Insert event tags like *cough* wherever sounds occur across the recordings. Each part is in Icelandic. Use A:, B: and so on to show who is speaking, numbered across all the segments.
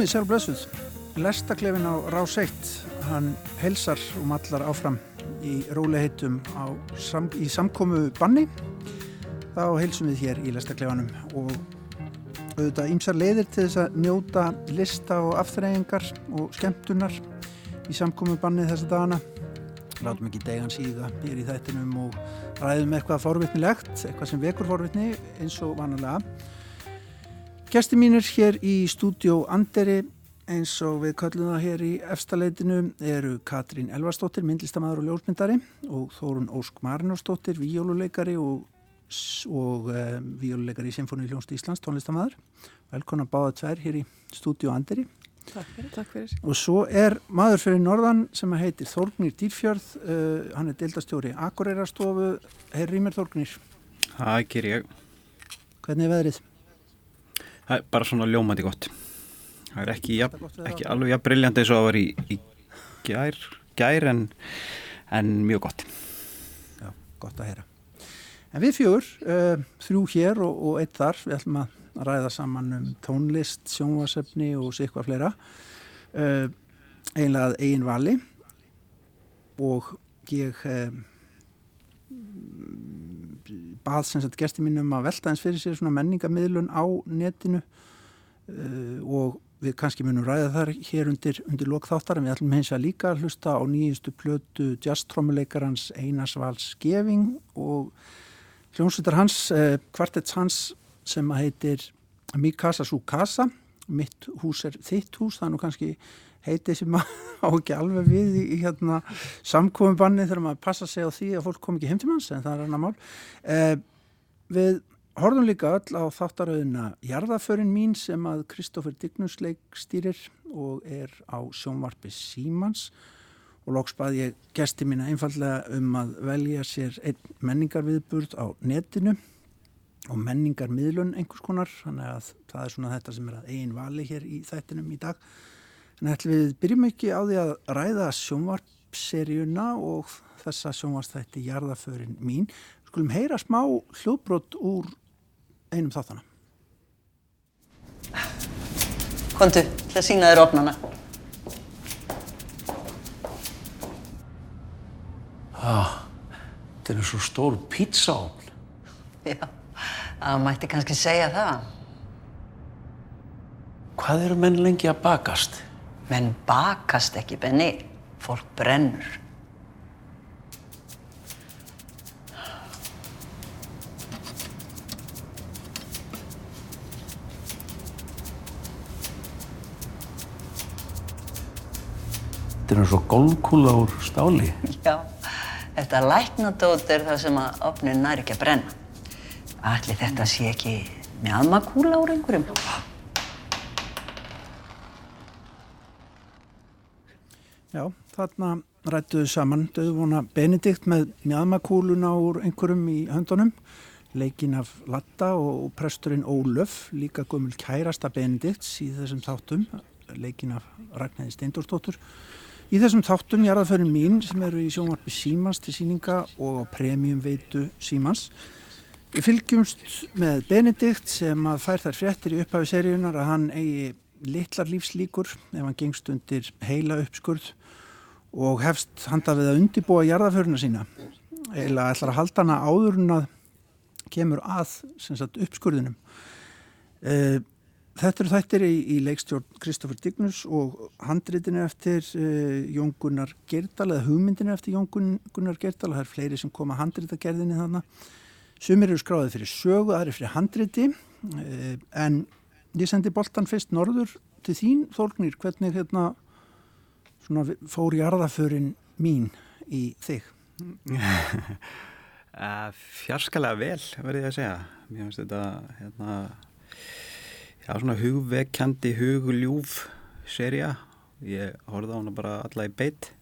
A: Komið sér blössuð. Lestaklefin á Rás 1, hann helsar um allar áfram í róliheitum sam, í samkomu banni. Þá helsum við hér í lestaklefanum og auðvitað ímsar leiðir til þess að njóta lista og afþreyingar og skemmtunar í samkomu banni þessa dagana. Látum ekki degan síða hér í þættinum og ræðum eitthvað forvitnilegt, eitthvað sem vekur forvitni eins og vanalega. Gæsti mínir hér í stúdjó Anderi eins og við köllum það hér í efstaleitinu eru Katrín Elvarsdóttir, myndlistamæður og ljósmyndari og Þórun Ósk Marinosdóttir, víjóluleikari og, og um, víjóluleikari í Sinfóni Ljónst Íslands, tónlistamæður. Velkona báða tvær hér í stúdjó Anderi.
B: Takk fyrir. Takk fyrir.
A: Og svo er maður fyrir norðan sem heitir Þórgnir Dýrfjörð, uh, hann er deildastjóri Akureyrastofu. Herri mér Þórgnir.
C: Það ger ég.
A: Hvernig er veðrið?
C: Það er bara svona ljómandi gott. Það er ekki, jafn, ekki alveg jafn brilljandi eins og það var í, í gær, gær en, en mjög gott.
A: Já, gott að heyra. En við fjögur, uh, þrjú hér og, og eitt þar, við ætlum að ræða saman um tónlist, sjónvasefni og sikvað fleira. Uh, einlega eigin vali og ég uh, bað sem sagt gæsti mínum að velta eins fyrir sér svona menningamidlun á netinu uh, og við kannski munum ræða þar hér undir, undir lokþáttar en við ætlum hins að líka að hlusta á nýjustu plötu jazztrómuleikarans Einars Valls Geving og hljómsveitar hans, uh, kvartets hans sem að heitir Mikasa Sukasa. Mitt hús er þitt hús, það er nú kannski heiti sem *laughs* á ekki alveg við í, hérna, samkofinbanni þegar maður passa sig á því að fólk kom ekki heim til manns en það er annar mál. Eh, við horfum líka öll á þáttarauðina Jarðaförin mín sem að Kristófur Dignusleik stýrir og er á sjónvarpi Símans. Og loks bað ég gesti mína einfallega um að velja sér einn menningarviðburð á netinu og menningarmiðlun einhvers konar þannig að það er svona þetta sem er að eigin vali hér í þættinum í dag En ætlum við byrjum ekki á því að ræða sjónvarpseríuna og þessa sjónvarpstætti Jarðaförin mín. Skulum heyra smá hljóðbrott úr einum þáttana.
D: Kontu, það sína þér opnana.
E: Ah, þetta er svo stór pítsaofn.
D: Já, það mætti kannski segja það.
E: Hvað eru menn lengi að bakast?
D: Menn bakast ekki, Benni. Fólk brennur.
E: Þetta er eins og golfkúla úr stáli.
D: Já, þetta læknadót er það sem að opnin nær ekki að brenna. Ætli þetta sé ekki mjadmakúla úr einhverjum?
A: Já, þarna rættuðu saman döðvona Benedikt með mjadmakúluna úr einhverjum í höndunum, leikin af Latta og presturinn Ólöf, líka gömul kærasta Benedikts í þessum þáttum, leikin af Ragnæði Steindórsdóttur. Í þessum þáttum jarðaförin mín sem eru í sjónvarpi Símans til síninga og premium veitu Símans. Við fylgjumst með Benedikt sem að fær þær fréttir í upphafi seríunar að hann eigi litlar lífslíkur ef hann gengst undir heila uppskurð og hefst handa við að undibúa jarðaföruna sína. Eða ætlar að halda hana áður en að kemur að sagt, uppskurðinum. E, þetta eru þættir í, í leikstjórn Kristófur Dignus og handritinu eftir e, Jón Gunnar Gerdal eða hugmyndinu eftir Jón Gunnar Gerdal það er fleiri sem koma handritagerðinni þannig sumir eru skráðið fyrir sögu, aðri fyrir handriti. E, en ég sendi boltan fyrst norður til þín Þórgnir, hvernig hérna svona fór jarðaförin mín í þig?
C: uh, *laughs* fjarskalega vel, verði ég að segja. Mér finnst þetta, hérna, já, svona hugvekjandi, hugljúf seria. Ég horfði á hana bara alla í beitt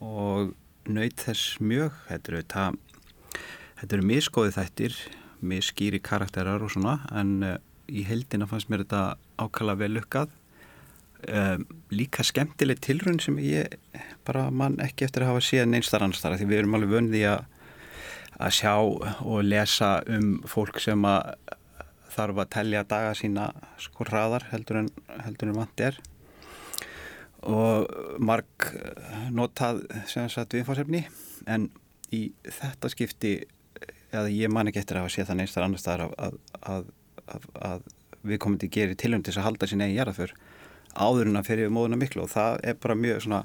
C: og nöyt þess mjög. Þetta eru, þetta, þetta eru miskóði þættir, miskýri karakterar og svona, en uh, í heldina fannst mér þetta ákala vel lukkað. Um, líka skemmtileg tilrun sem ég bara mann ekki eftir að hafa síðan einstar annars þar því við erum alveg vöndið að, að sjá og lesa um fólk sem að þarf að telja daga sína sko hraðar heldur en, heldur en vant er. Og marg notað sem sagt viðfársefni en í þetta skipti eða ég man ekki eftir að hafa séð það neistar annar staðar að, að, að, að við komum til að gera tilhund til að halda sín eigin jarðaför áður en að fyrir móðuna miklu og það er bara mjög svona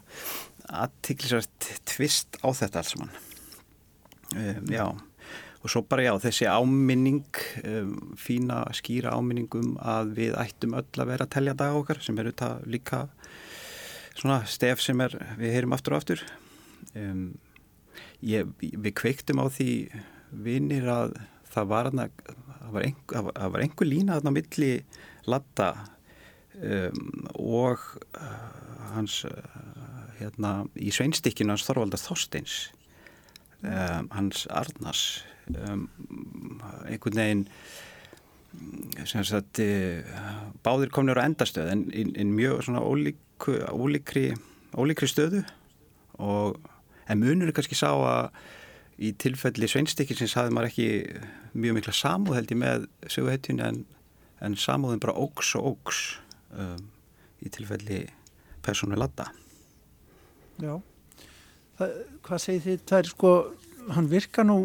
C: aðtiklisvært tvist á þetta alls mann um, já. Og svo bara já þessi áminning um, fína skýra áminningum að við ættum öll að vera að telja dag okkar sem er auðvitað líka svona stef sem er við heyrum aftur og aftur. Um, ég, við kveiktum á því vinir að það var, hana, það var, einhver, það var einhver lína þarna milli latta um, og uh, hans uh, hérna í sveinstikkinu hans Þorvaldar Þorsteins um, hans Arnas um, einhvern veginn sagt uh, báðir komnir á endastöð en, en, mjög ólíku, ólíkri ólíkri stöðu. Og en munur er kannski sá að í tilfelli sveinstikkisins hafði maður ekki mjög mikla samúð held ég með söguhetjun en, en samúðin bara ógs og ógs um, í tilfelli persónu latta
A: Já. Það, hvað segir þið, það er sko hann virka nú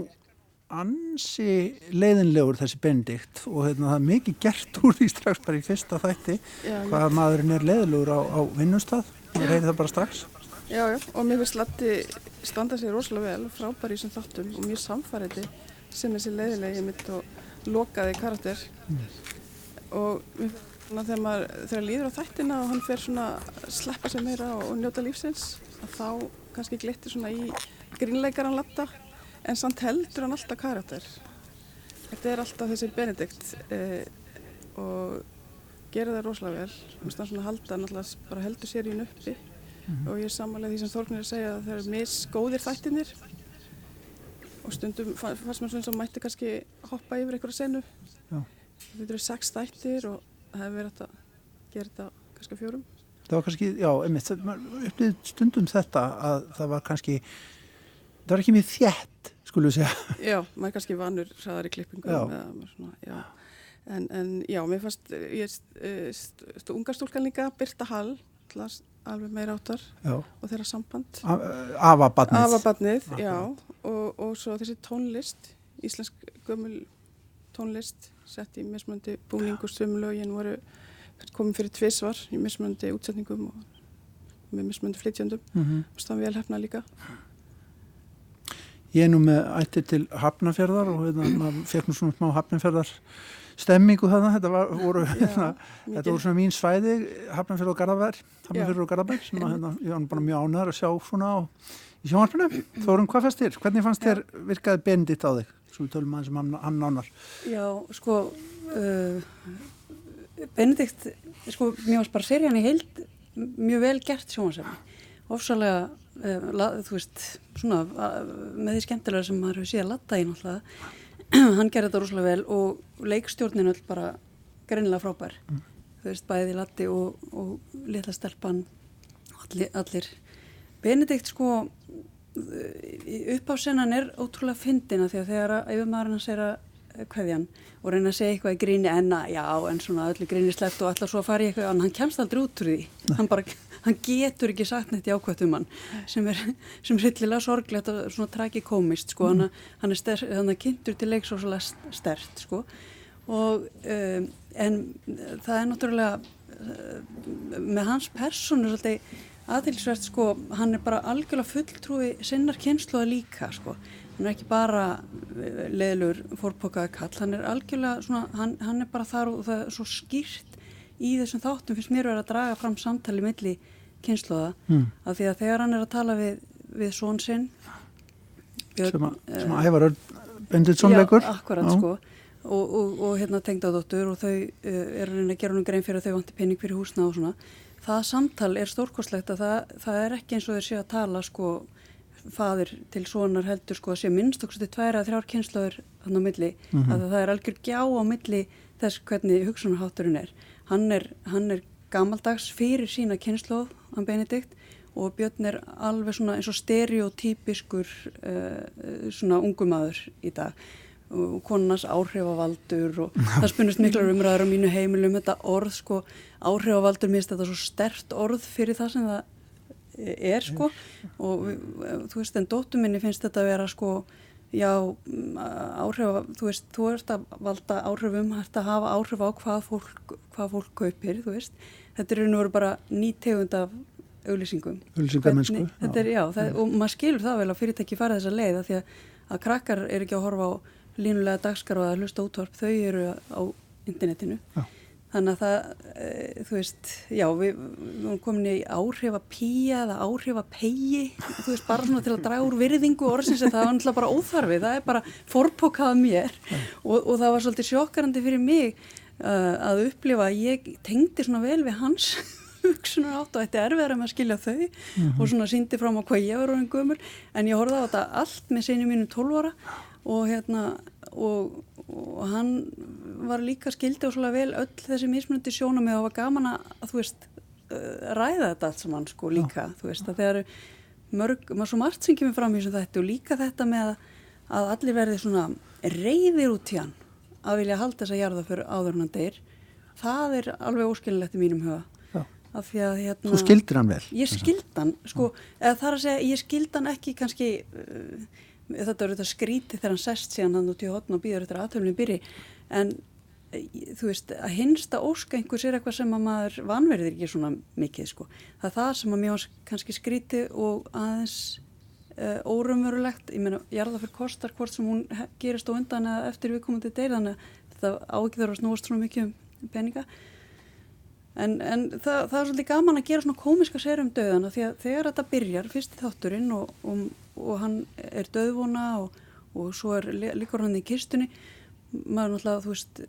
A: ansi leiðinlegur þessi bendikt og hérna, það er mikið gert úr því strax bara í fyrsta þætti
B: Já,
A: hvað maðurinn er leiðilegur á, á vinnustad maður reyði það bara strax.
B: Já, já, og mér finnst Latti standa sér rosalega vel, frábær í þessum þáttum og mjög samfærið sem þessi leiðilegi mitt og lokaði karakter. Og mér þegar maður þegar líður á þættina og hann fer svona að sleppa sér meira og, njóta lífsins að þá kannski glittir svona í grínleikaran Latta en samt heldur hann alltaf karakter. Þetta er alltaf þessi Benedikt eh, og gerir það rosalega vel. Hann svona halda náttúrulega bara heldur sér í hann uppi og ég er samanlega því sem Þórgnir er að segja að það eru misgóðir þættinir og stundum fa- fannst mér svona sem mætti kannski hoppa yfir einhverja senu.
A: Já.
B: þetta eru sex þættir og það hefur verið að gera þetta kannski fjórum.
A: Það var kannski, já, einmitt, upplýði stundum þetta að það var kannski það var ekki mjög þjætt, skulum við segja.
B: Já, maður er kannski vanur hraðar í klippingum
A: Já.
B: svona, já. En, en já, mér fannst ég er st, st, st, unga stúlkan líka Birta Hall alveg meira áttar
A: já,
B: og þeirra samband.
A: Akkurat.
B: já. Og, og svo þessi tónlist íslensk gömul tónlist sett í mismunandi búning og sömulögin voru komin fyrir tvisvar í mismunandi útsetningum og með mismunandi flytjöndum
A: mm -hmm.
B: og það vel hefna líka
A: Ég er nú með ætti til Hafnafjörðar og hérna, fekk nú svona smá Hafnafjörðar stemmingu þarna, þetta var, voru, hérna, þetta voru svona mín svæði, Hafnafjörð og Garðabær, Hafnafjörð og Garðabær, sem að, hérna, ég var bara mjög ánæður að sjá svona á, í sjónvarpinu. Þórum, hvað fannst þér? Hvernig fannst þér virkaði Bendit á þig? Svo við tölum aðeins um hann, nánar.
F: Já, sko uh, Benedikt sko, mér varst bara serían í heild mjög vel gert sjónvarsefni ofsalega, uh, la, þú veist svona, uh, með því skemmtilega sem maður hefur síðan latta í náttúrulega. *clears throat* Hann gerði þetta rosalega vel og leikstjórnin öll bara greinilega frábær. Þú veist, bæði latti og, og litla stelpan allir, allir. Benedikt sko uppásennan er ótrúlega fyndina því að þegar að yfirmaðurinn hans er að kveðjan og reyna að segja eitthvað í gríni en að já, en svona öllu gríni sleppt og alltaf svo að fara í eitthvað en hann kemst aldrei út úr því. Hann bara, hann getur ekki sagt neitt í ákvæmt um hann sem er, sem hryllilega sorglegt og svona tragikómist sko, hann, hann er ster, hann er kynntur til leiks og svolítið stert sko. Og um, en það er náttúrulega uh, með hans persónu svolítið aðtilsvert sko, hann er bara algjörlega fulltrúi sinnar kynsluða líka sko, hann er ekki bara eh, leðlur fórpokaði kall, hann er algjörlega svona, hann, hann er bara þar og það er svo skýrt í þessum þáttum finnst mér verið að draga fram samtali milli kynsluða,
A: Mm.
F: af því að þegar hann er að tala við, við són sinn
A: Sem að,
F: eh,
A: sem að Ævar Örn Benditsson leikur.
F: Já, akkurat sko og, og, og hérna tengdadóttur og þau uh, eru að reyna að gera hún grein fyrir að þau vanti pening fyrir húsna og svona það samtal er stórkostlegt að það, það er ekki eins og þeir sé að tala sko fadir til sonar heldur sko að sé minnst okkur til tværa þrjár kynslaður hann á milli.
A: Mhm.
F: að það er algjör gjá á milli þess hvernig hugsunarhátturinn er. Hann er, hann er gamaldags fyrir sína kynsloð, hann Benedikt og Björn er alveg svona eins og stereotypiskur uh, svona ungumadur í dag konunars áhrifavaldur og *laughs* það spunnist miklar umræður á mínu heimilum þetta orð sko, áhrifavaldur minnst þetta svo stert orð fyrir það sem það er sko og þú veist en dóttu minni finnst þetta að vera sko já áhrifa, þú veist, þú ert að valda áhrifum, hægt að hafa áhrif á hvað fólk, hvað fólk kaupir, þú veist. Þetta er nú bara nýtegund af auðlýsingum. Er, það, og maður skilur það vel að fyrirtæki fara þessa leið að því að, að krakkar er ekki að horfa á línulega dagskar og að hlusta útvarp, þau eru á internetinu. Já. Þannig að það, e, þú veist, já, við, við erum komin í áhrif að pýja eða áhrif að pegi, þú veist, bara svona til að draga úr virðingu orðsins en það var náttúrulega bara óþarfið, það er bara forpokað mér og, og það var svolítið sjokkarandi fyrir mig uh, að upplifa að ég tengdi svona vel við hans *laughs* hugsunar átt og þetta er erfiðar að maður skilja þau mm -hmm. og svona síndi fram á hvað ég var orðin gömur en ég horfði á þetta allt með sinni mínu 12 ára og hérna og, og hann var líka skildi og svolítið vel öll þessi mismundi sjónum og það var gaman að þú veist uh, ræða þetta allt saman sko líka Já. þú veist að þegar mörg, maður svo margt sem kemur fram í þessu þetta og líka þetta með að allir verði svona reyðir út í hann að vilja halda þess að jarða fyrir áður hann deyr það er alveg óskilinlegt í mínum huga
A: Að, hérna, Þú skildir hann vel?
F: Ég skild hann, sko, eða þar að segja, ég skild hann ekki kannski, uh, þetta er þetta skríti þegar hann sest síðan hann út í hotn og býður eftir aðtöflinu byrji, en uh, þú veist, að hinsta óska einhvers er eitthvað sem að maður vanverðir ekki svona mikið, sko. Það er það sem að mjög kannski skríti og aðeins uh, órumverulegt, ég meina, jarðafur kostar hvort sem hún gerist á undan eftir viðkomandi deyr, þannig að þetta ágifður að snúast svona mikið um peninga En, en það, það er svolítið gaman að gera svona komiska sér um döðana því að þegar þetta byrjar, fyrst í þátturinn og, og, og hann er döðvona og, og svo er líkur hann í kistunni, maður náttúrulega, þú veist,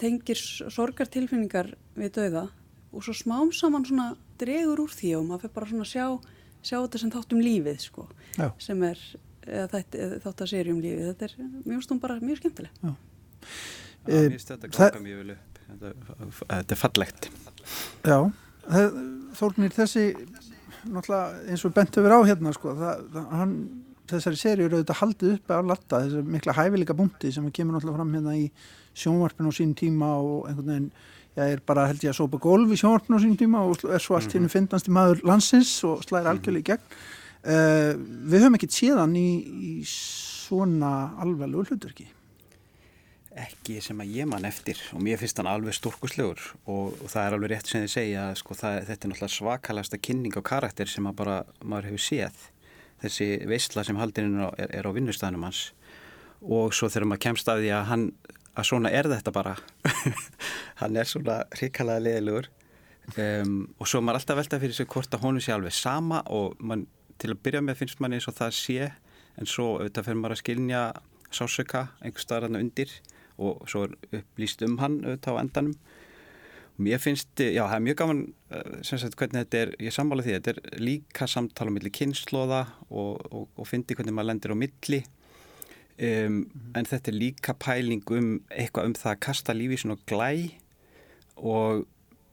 F: tengir sorgartilfinningar við döða og svo smám saman svona dregur úr því og maður fyrir bara svona að sjá, sjá þetta sem þátt um lífið, sko, Já. sem er þátt að séri um lífið. Þetta er mjög stund bara mjög skemmtileg. Já.
C: Já, mér finnst þetta ganga mjög vel upp þetta er fallegt
A: Já, Þórnir þessi náttúrulega eins og bent hefur á hérna sko, það, það, hann, þessari séri eru auðvitað haldið upp af latta, þessar mikla hæfileika búndi sem kemur náttúrulega fram hérna í sjónvarpinu á sín tíma og einhvern veginn ég er bara held ég að sópa golf í sjónvarpinu á sín tíma og er svo allt hérna finnast í maður landsins og slæðir algjörlega í gegn. Uh, við höfum ekkert séðan í, í svona alveg hlutverki
C: ekki sem að ég man eftir og mér finnst hann alveg stórkuslegur og, og það er alveg rétt sem þið segja að sko, það, þetta er náttúrulega svakalasta kynning á karakter sem að bara maður hefur séð. Þessi veistla sem haldinn er, er á vinnustæðnum hans og svo þegar maður kemst að því að hann að svona er þetta bara *laughs* hann er svona hrikalega leðilegur um, og svo maður alltaf velta fyrir sig hvort að honum sé alveg sama og man, til að byrja með finnst manni eins og það sé en svo auðvitað fyrir maður að skilja sásöka einhver staðarna undir og svo er upplýst um hann auðvitað á endanum. Og mér finnst, já það er mjög gaman eh, sem sagt hvernig þetta er, ég sammála því þetta er líka samtala um milli kynnslóða og, og, og fyndi hvernig maður lendir á milli. Um, en þetta er líka pæling um eitthvað um það að kasta lífi svona glæ og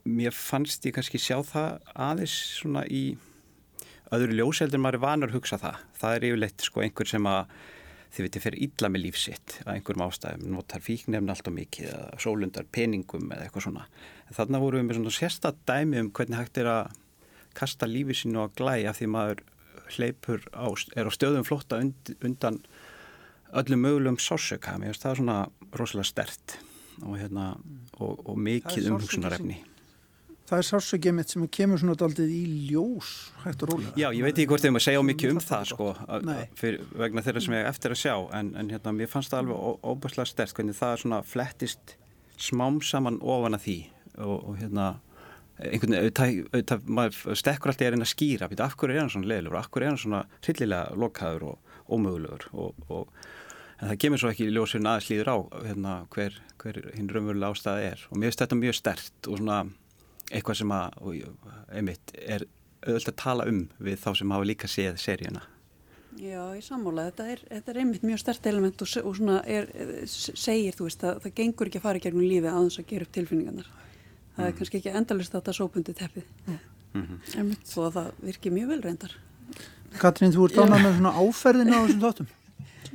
C: mér fannst ég kannski sjá það aðeins svona í öðru ljóseldur maður er vanur að hugsa það. Það er yfirleitt sko einhver sem að þið veitir fyrir illa með lífsitt að einhverjum ástæðum, notar fíknefn alltaf mikið eða sólundar peningum eða eitthvað svona. En þarna vorum við með svona sérstatt dæmi um hvernig hægt er að kasta lífið sínu á glæ af því maður hleypur á, er á stöðum flotta und, undan öllum mögulegum sásöka. Mér finnst það svona rosalega stert og, hérna, og, og mikið umhugsunarefni
A: það er sársökið mitt sem kemur svona daldið í ljós hægt og rólega.
C: Já, ég veit ekki hvort þeim að segja mikið um það sko, fyrir, vegna þeirra sem ég eftir að sjá, en, en hérna, mér fannst það alveg óbærslega stert, hvernig það er svona flettist smám saman ofan að því og, og hérna, einhvern veginn, auðvitað, maður stekkur alltaf að reyna að skýra, af hverju er hann svona leðilegur, af hverju er hann svona hryllilega lokkaður og ómögulegur? Og, og En það kemur svo ekki í ljósinn aðeins líður á hérna, hver, hver hinn raunverulega ástæði er. Og mér finnst þetta mjög stert og svona eitthvað sem að, einmitt, er auðvitað að tala um við þá sem hafa líka séð seríuna.
F: Já, ég sammála. Þetta er, þetta er einmitt mjög stert element og, og svona er, segir, þú veist, að það gengur ekki að fara í gegnum lífi að þess að gera upp tilfinningarnar. Það mm. er kannski ekki endalist að þetta sópundi teppið. Mm -hmm. Svo að það virkir mjög vel reyndar.
A: Katrín, þú ert ánað með svona áferðinu á þessum *laughs* þáttum?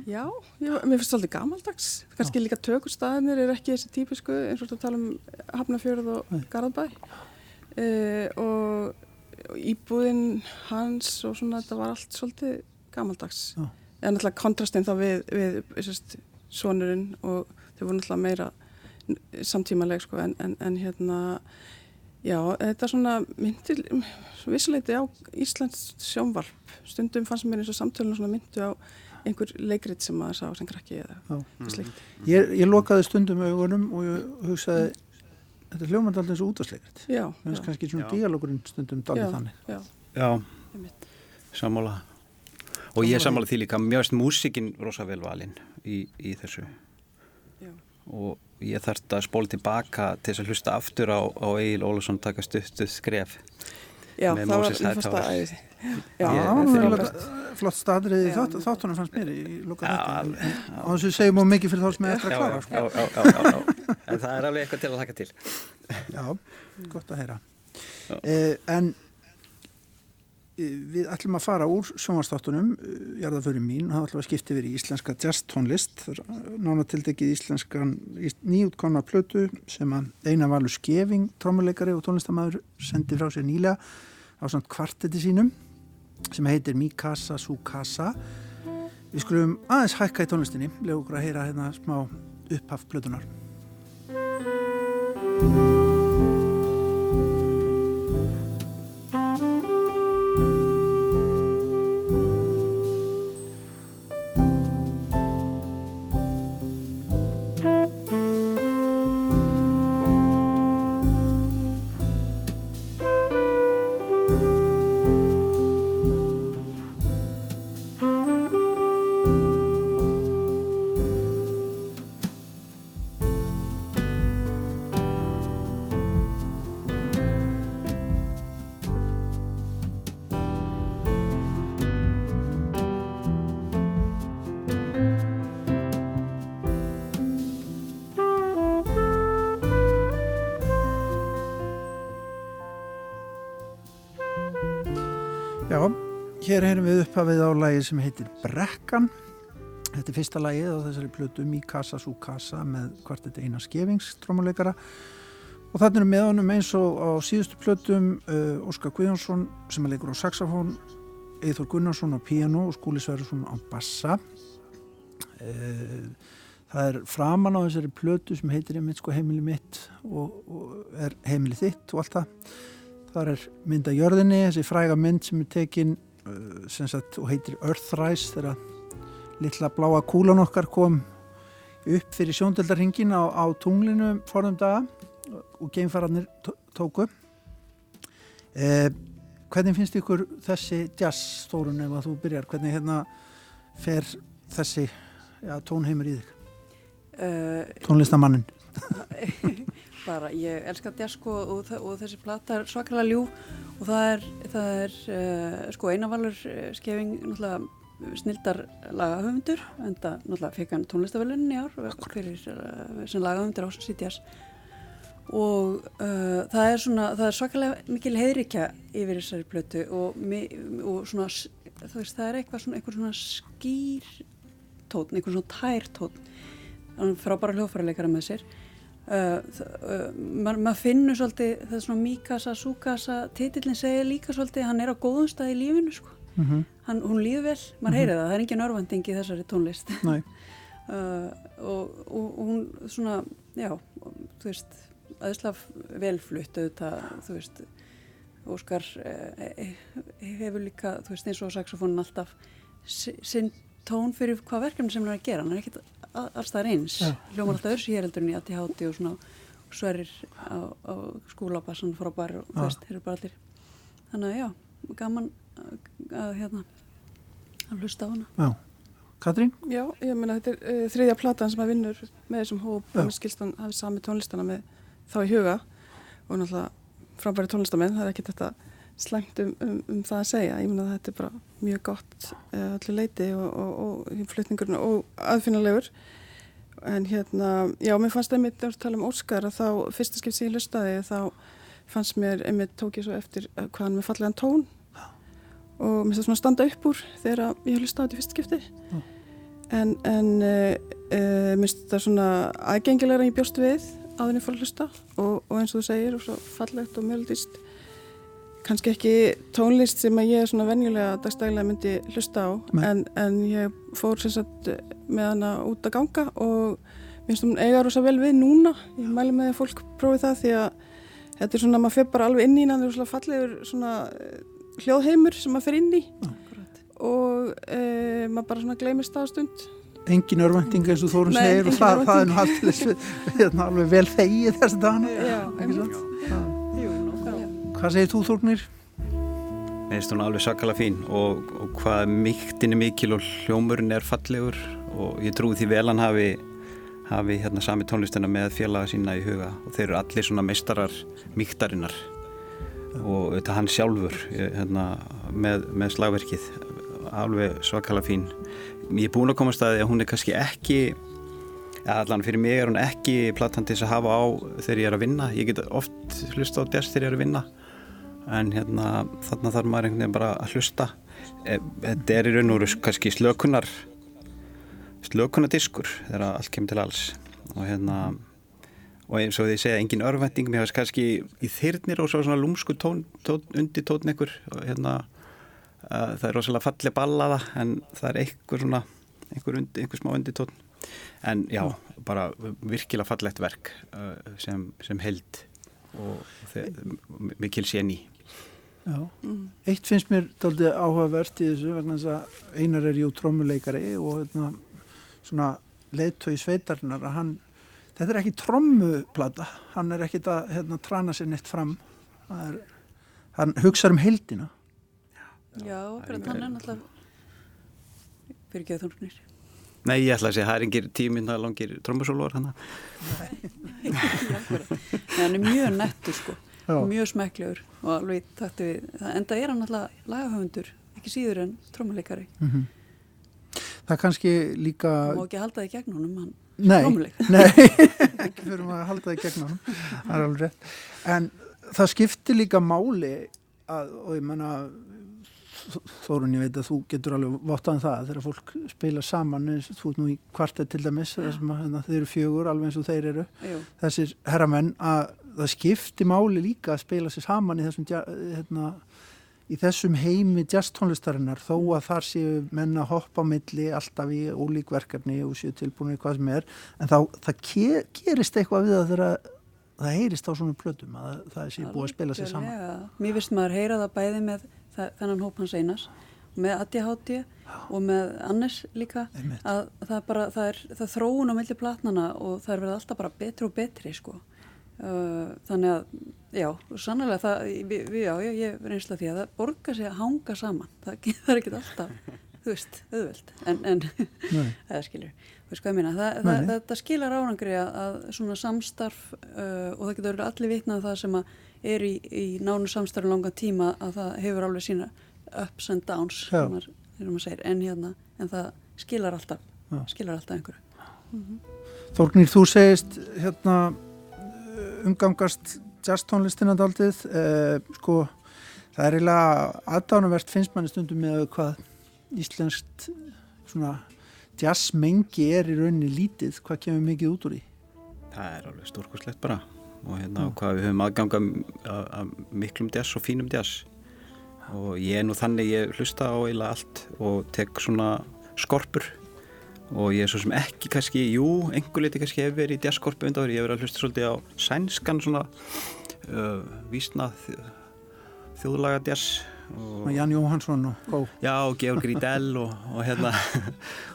B: Já, ég, mér finnst það alltaf gamaldags. Kanski líka tökustæðinir er ekki þessi típisku eins og þú tala um Hafnafjörð og Garðabæ. Uh, og, og íbúðin hans og svona þetta var allt svolítið gamaldags.
A: Já.
B: En alltaf kontrastinn þá við, við sérst, sonurinn og þau voru alltaf meira samtímaleg sko en, en, en hérna já, þetta er svona myndir vissuleiti á Íslands sjónvarp stundum fannst mér eins og samtölun svona myndu á einhver leikrit sem maður sá sem krakki eða
A: Já.
B: slikt.
A: Ég, ég lokaði stundum augunum og ég hugsaði þetta er hljómand alltaf eins og útastleikrit
B: Já,
A: það er kannski svona díalókurinn stundum
B: já,
A: dálítið þannig
B: já,
C: Já, sammála. Og ég sammála því líka, mjög veist músikinn rosa vel valinn í, í þessu.
B: Já.
C: Og ég þarf að spóla tilbaka til þess að hlusta aftur á, á Egil Ólafsson taka stuttuð skref.
B: Já,
C: Með
B: það var,
C: Moses
B: ég fannst það
C: Hightower.
B: æði. Já,
A: það var flott staðrið í þáttunum fannst mér í
C: Já,
A: þetta á þess að við segjum og mikið fyrir þá sem er eftir að klára
C: já,
A: sko.
C: já, já, já, já, já. *laughs* En það er alveg eitthvað til að taka til.
A: Já, gott að heyra. Eh, En eh, við ætlum að fara úr sjónvastáttunum jarðaföru mín, það ætlum að skipta yfir í íslenska jazz tónlist nána tildekið íslenskan ís- nýútkomna plötu sem að Einar Valur Skeving, trommuleikari og tónlistamæður sendi frá sér nýlega á samt kvartetti sínum sem heitir Mikasa Sukasa Við skulum aðeins hækka í tónlistinni. Lega okkur að heyra hérna smá upphaf plötunar Já, upphafið á lagi sem heitir Brekkan. Þetta er fyrsta lagið á þessari plötu Mikasa Sukasa með kvarteti Einar Skevings, trómuleikara. Og þannig er með honum eins og á síðustu plötum uh, Óskar Guðjónsson sem er leikur á saxofón, Eithor Gunnarsson á piano og Skúli Sverjarsson á bassa. Uh, það er framan á þessari plötu sem heitir ég mitt sko heimili mitt og, og er heimili þitt og allt það. Þar er mynd að jörðinni, þessi fræga mynd sem er tekin sagt, og heitir Earthrise þegar litla bláa kúlan okkar kom upp fyrir sjóndeldarhingin á, á tunglinu forðum daga og geimfararnir tó- tóku. Eh, hvernig finnst ykkur þessi jazz stórun ef að þú byrjar? Hvernig hérna fer þessi ja, tónheimur í þig?
F: Uh,
A: Tónlistamannin? *laughs*
F: bara, ég elska jazz sko og, og þessi plata er svakalega ljú og það er, það er uh, sko einavalur uh, skefing náttúrulega snildar lagahöfundur en það náttúrulega fekk hann tónlistavölunin í ár fyrir, uh, sem lagahöfundur á Sassi Jazz og uh, það er svona, það er svakalega mikil heiðrikja yfir þessari plötu og, og svona, veist, það er eitthvað svona, eitthvað svona skýr tótn, eitthvað svona tær tótn hann er frábæra hljóðfæraleikara með sér uh, uh, maður mað finnur svolítið það er svona Mikasa, Sukasa titillin segir líka svolítið, hann er á góðum stað í lífinu sko,
A: Mm
F: hann, hún líður vel. Maður heyrir það, það er engin örvending í þessari tónlist. Uh, *laughs* og, og, og hún svona já, þú veist aðslaf velflutt auðvitað, þú veist Óskar hefur líka, þú veist eins og saxofónin alltaf si- sinn tón fyrir hvað verkefni sem hann er að gera. Hann er ekkit a- alls það eins. Hljómar alltaf öðru sér heldur en í ATHT og svona sverir á, á skólabassan frábær og veist, þeir eru bara allir. Þannig að já, gaman að, hérna að hlusta á hana.
A: Já. Katrín?
B: Já, ég meina þetta er uh, þriðja platan sem að vinnur með þessum hóp með skilstan hafi sami tónlistana með þá í huga og náttúrulega frábæri tónlistamenn, það er ekki þetta slæmt um, um, um það að segja, ég meina að þetta er bara mjög gott uh, allir leiti og, og, og flutningurinn og aðfinnalegur en hérna, já, mér fannst einmitt að tala um Óskar að þá fyrsta skipt sem ég lustaði þá fannst mér einmitt tók ég svo eftir uh, hvað hann með fallegan tón. Og mér finnst það svona standa upp úr þegar ég hef lustað á þetta fyrsta skipti. En, en uh, uh, minnst þetta svona aðgengilegra en ég bjóst við áðurinn fór að hlusta. Og, og eins og þú segir og svo fallegt og mjöldist kannski ekki tónlist sem að ég svona venjulega dagstæðilega myndi hlusta á en, en ég fór sem sagt með hana út að ganga og minnst hún eiga rosa vel við núna. Ég mæli með að fólk prófi það því að þetta er svona, maður fyrir bara alveg inn í það er svona fallegur svona eh, hljóðheimur sem maður fyrir inn í. Og e, maður bara svona gleymist það á stund.
A: Engin örvending eins og Þórun segir og það, það er nú
B: örvænting.
A: alveg, hérna, alveg vel þegið þessi dagana.
B: Já, einmitt.
A: Hvað segir þú Þórnir?
C: Mér finnst hún alveg sakalega fín og, og hvað mýktin er mikil og hljómurinn er fallegur og ég trúi því vel hann hafi, hafi hérna sami tónlistina með félaga sína í huga. Og þeir eru allir svona meistarar mýktarinnar og þetta hann sjálfur hérna, með, með slagverkið alveg svakalega fín. Ég er búin að koma að hún er kannski ekki allan fyrir mig er hún ekki platan til þess að hafa á þegar ég er að vinna. Ég get oft hlusta á jazz þegar ég er að vinna en hérna þarna þarf maður einhvern veginn bara að hlusta. Eh, þetta er í raun og veru kannski slökunar slökunadiskur þegar allt kemur til alls. Og hérna og eins og því segja engin örvending mér hefðist kannski í þyrnir og svo svona lúmsku tón, tón, undir tótn ykkur og hérna uh, það er rosalega falleg ballaða en það er einhver svona einhver, undir, einhver smá undir tótn en já, bara virkilega fallegt verk uh, sem, sem held og mikil séni
A: Já, eitt finnst mér daldið áhugavert í þessu vegna þess að einar er jú trommuleikari og hérna, svona leiðtói sveitarinnar að hann, þetta er ekki trommuplata, hann er ekki að hérna, trana sér neitt fram, er, hann hugsaður um heldina.
F: Já, akkurat. hann er náttúrulega fyrir ekki að þórnir.
C: Nei, ég ætla að segja, það er engir tíminn það langir trommusólvar hann *laughs*
F: hann er mjög nettur sko,
A: Já.
F: mjög smekklegur og alveg takti við, það, enda er hann náttúrulega lagahöfundur, ekki síður en trómuleikari.
A: Það er kannski líka,
F: Það má ekki halda því gegn honum, hann
A: nei, *laughs* nei, ekki fyrir maður að halda það í gegnum hann, það er alveg rétt. En það skiptir líka máli að, og ég menna, Þórun, ég veit að þú getur alveg vottaðan það þegar fólk spila saman eins og þú ert nú í kvartet til dæmis þar sem hérna, þeir eru fjögur alveg eins og þeir eru.
F: Jú,
A: þessir herramenn að það skipti máli líka að spila sér saman í þessum, hérna, í þessum heimi jazztónlistarinnar þó að þar séu menn að hoppa milli alltaf í ólík verkefni og séu tilbúinir hvað sem er en þá það ke gerist eitthvað við það þegar það heyrist á svona plötum að það sé búið að spila sér saman
F: algjörlega. Mér finnst maður heyra það bæði með það, þennan hóp hans einas með ADHD og með Annes líka
A: Einmitt.
F: að það bara, það er það þróun á milli platnana og það er verið alltaf bara betri og betri sko þannig að, já, sannlega það, við, já, ég, ég reynsla því að það borgar sig að hanga saman. Það, *laughs* það er ekki alltaf, þú veist, auðveld en, en *laughs* *laughs* eða skilur, þú veist hvað ég meina. Það, það, þetta skilar árangri að, að svona samstarf uh, og það getur allir vitnað það sem að er í, í nánu samstarfi langan tíma að það hefur alveg sína ups and downs
A: Já.
F: maður, segir, en hérna en það skilar alltaf,
A: Já.
F: skilar alltaf einhverju.
A: Þórgnir, þú segist hérna umgangast jazztónlistina daldið eh, sko, það er eiginlega aðdánuvert finnst manni stundum með hvað íslenskt svona jazzmengi er í rauninni lítið, hvað kemur mikið út úr því?
C: Það er alveg stórkoslegt bara. Og hérna hvað við höfum aðganga að miklum jazz og fínum jazz. Og ég er nú þannig ég hlusta á eiginlega allt og tek svona skorpur og ég er svo sem ekki kannski, jú, einhver liti kannski hef verið í jazzskorpu undan ég hef verið að hlusta svolítið á sænskan svona uh, vísna þjóðlaga jazz og
A: Jan Jóhansson og Kó.
C: Já, og Georg Rídell og, og hérna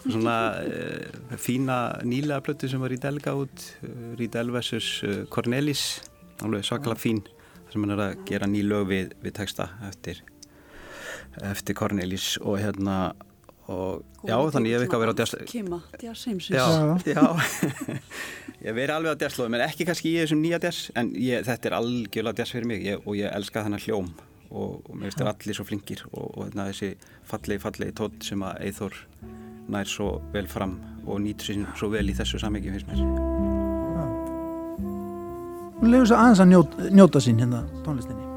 C: og *laughs* svona uh, fína nýlega plötu sem var Rídell gátt uh, Rídell vs. Uh, Cornelis. Alveg svakalega fín sem hann er að gera ný lög við, við texta eftir, eftir Cornelis. Og hérna og já, þannig ég hef eitthvað verið á djast
F: Kima, jazzheimsins
C: Já, já. *laughs* Ég hef verið alveg á jazzlóðum en ekki kannski í þessum nýja jazz en ég, þetta er algjörlega jazz fyrir mig. Ég, og ég elska þennan hljóm og, og mér finnst þér allir svo flinkir og, og hérna, þessi fallegi, fallegi tótt sem að Eithor nær svo vel fram og nýtur sín svo vel í þessu samhengi finnst mér.
A: Hún lefur svo aðeins að njóta, njóta sín hérna tónlistinni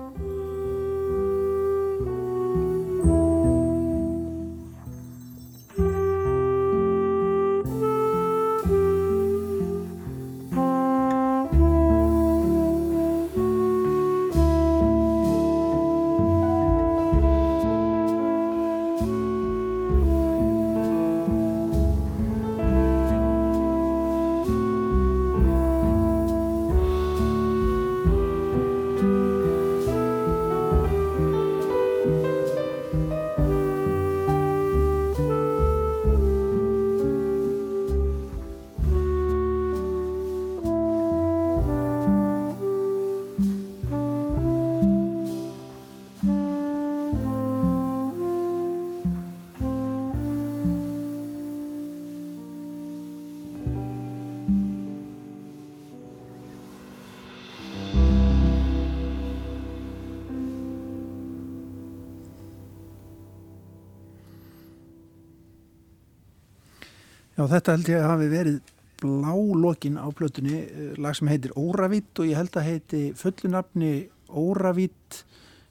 A: Já, þetta held ég að hafi verið blálókin á plötunni, eh, lag sem heitir Óravít og ég held að heiti fullunafni Óravít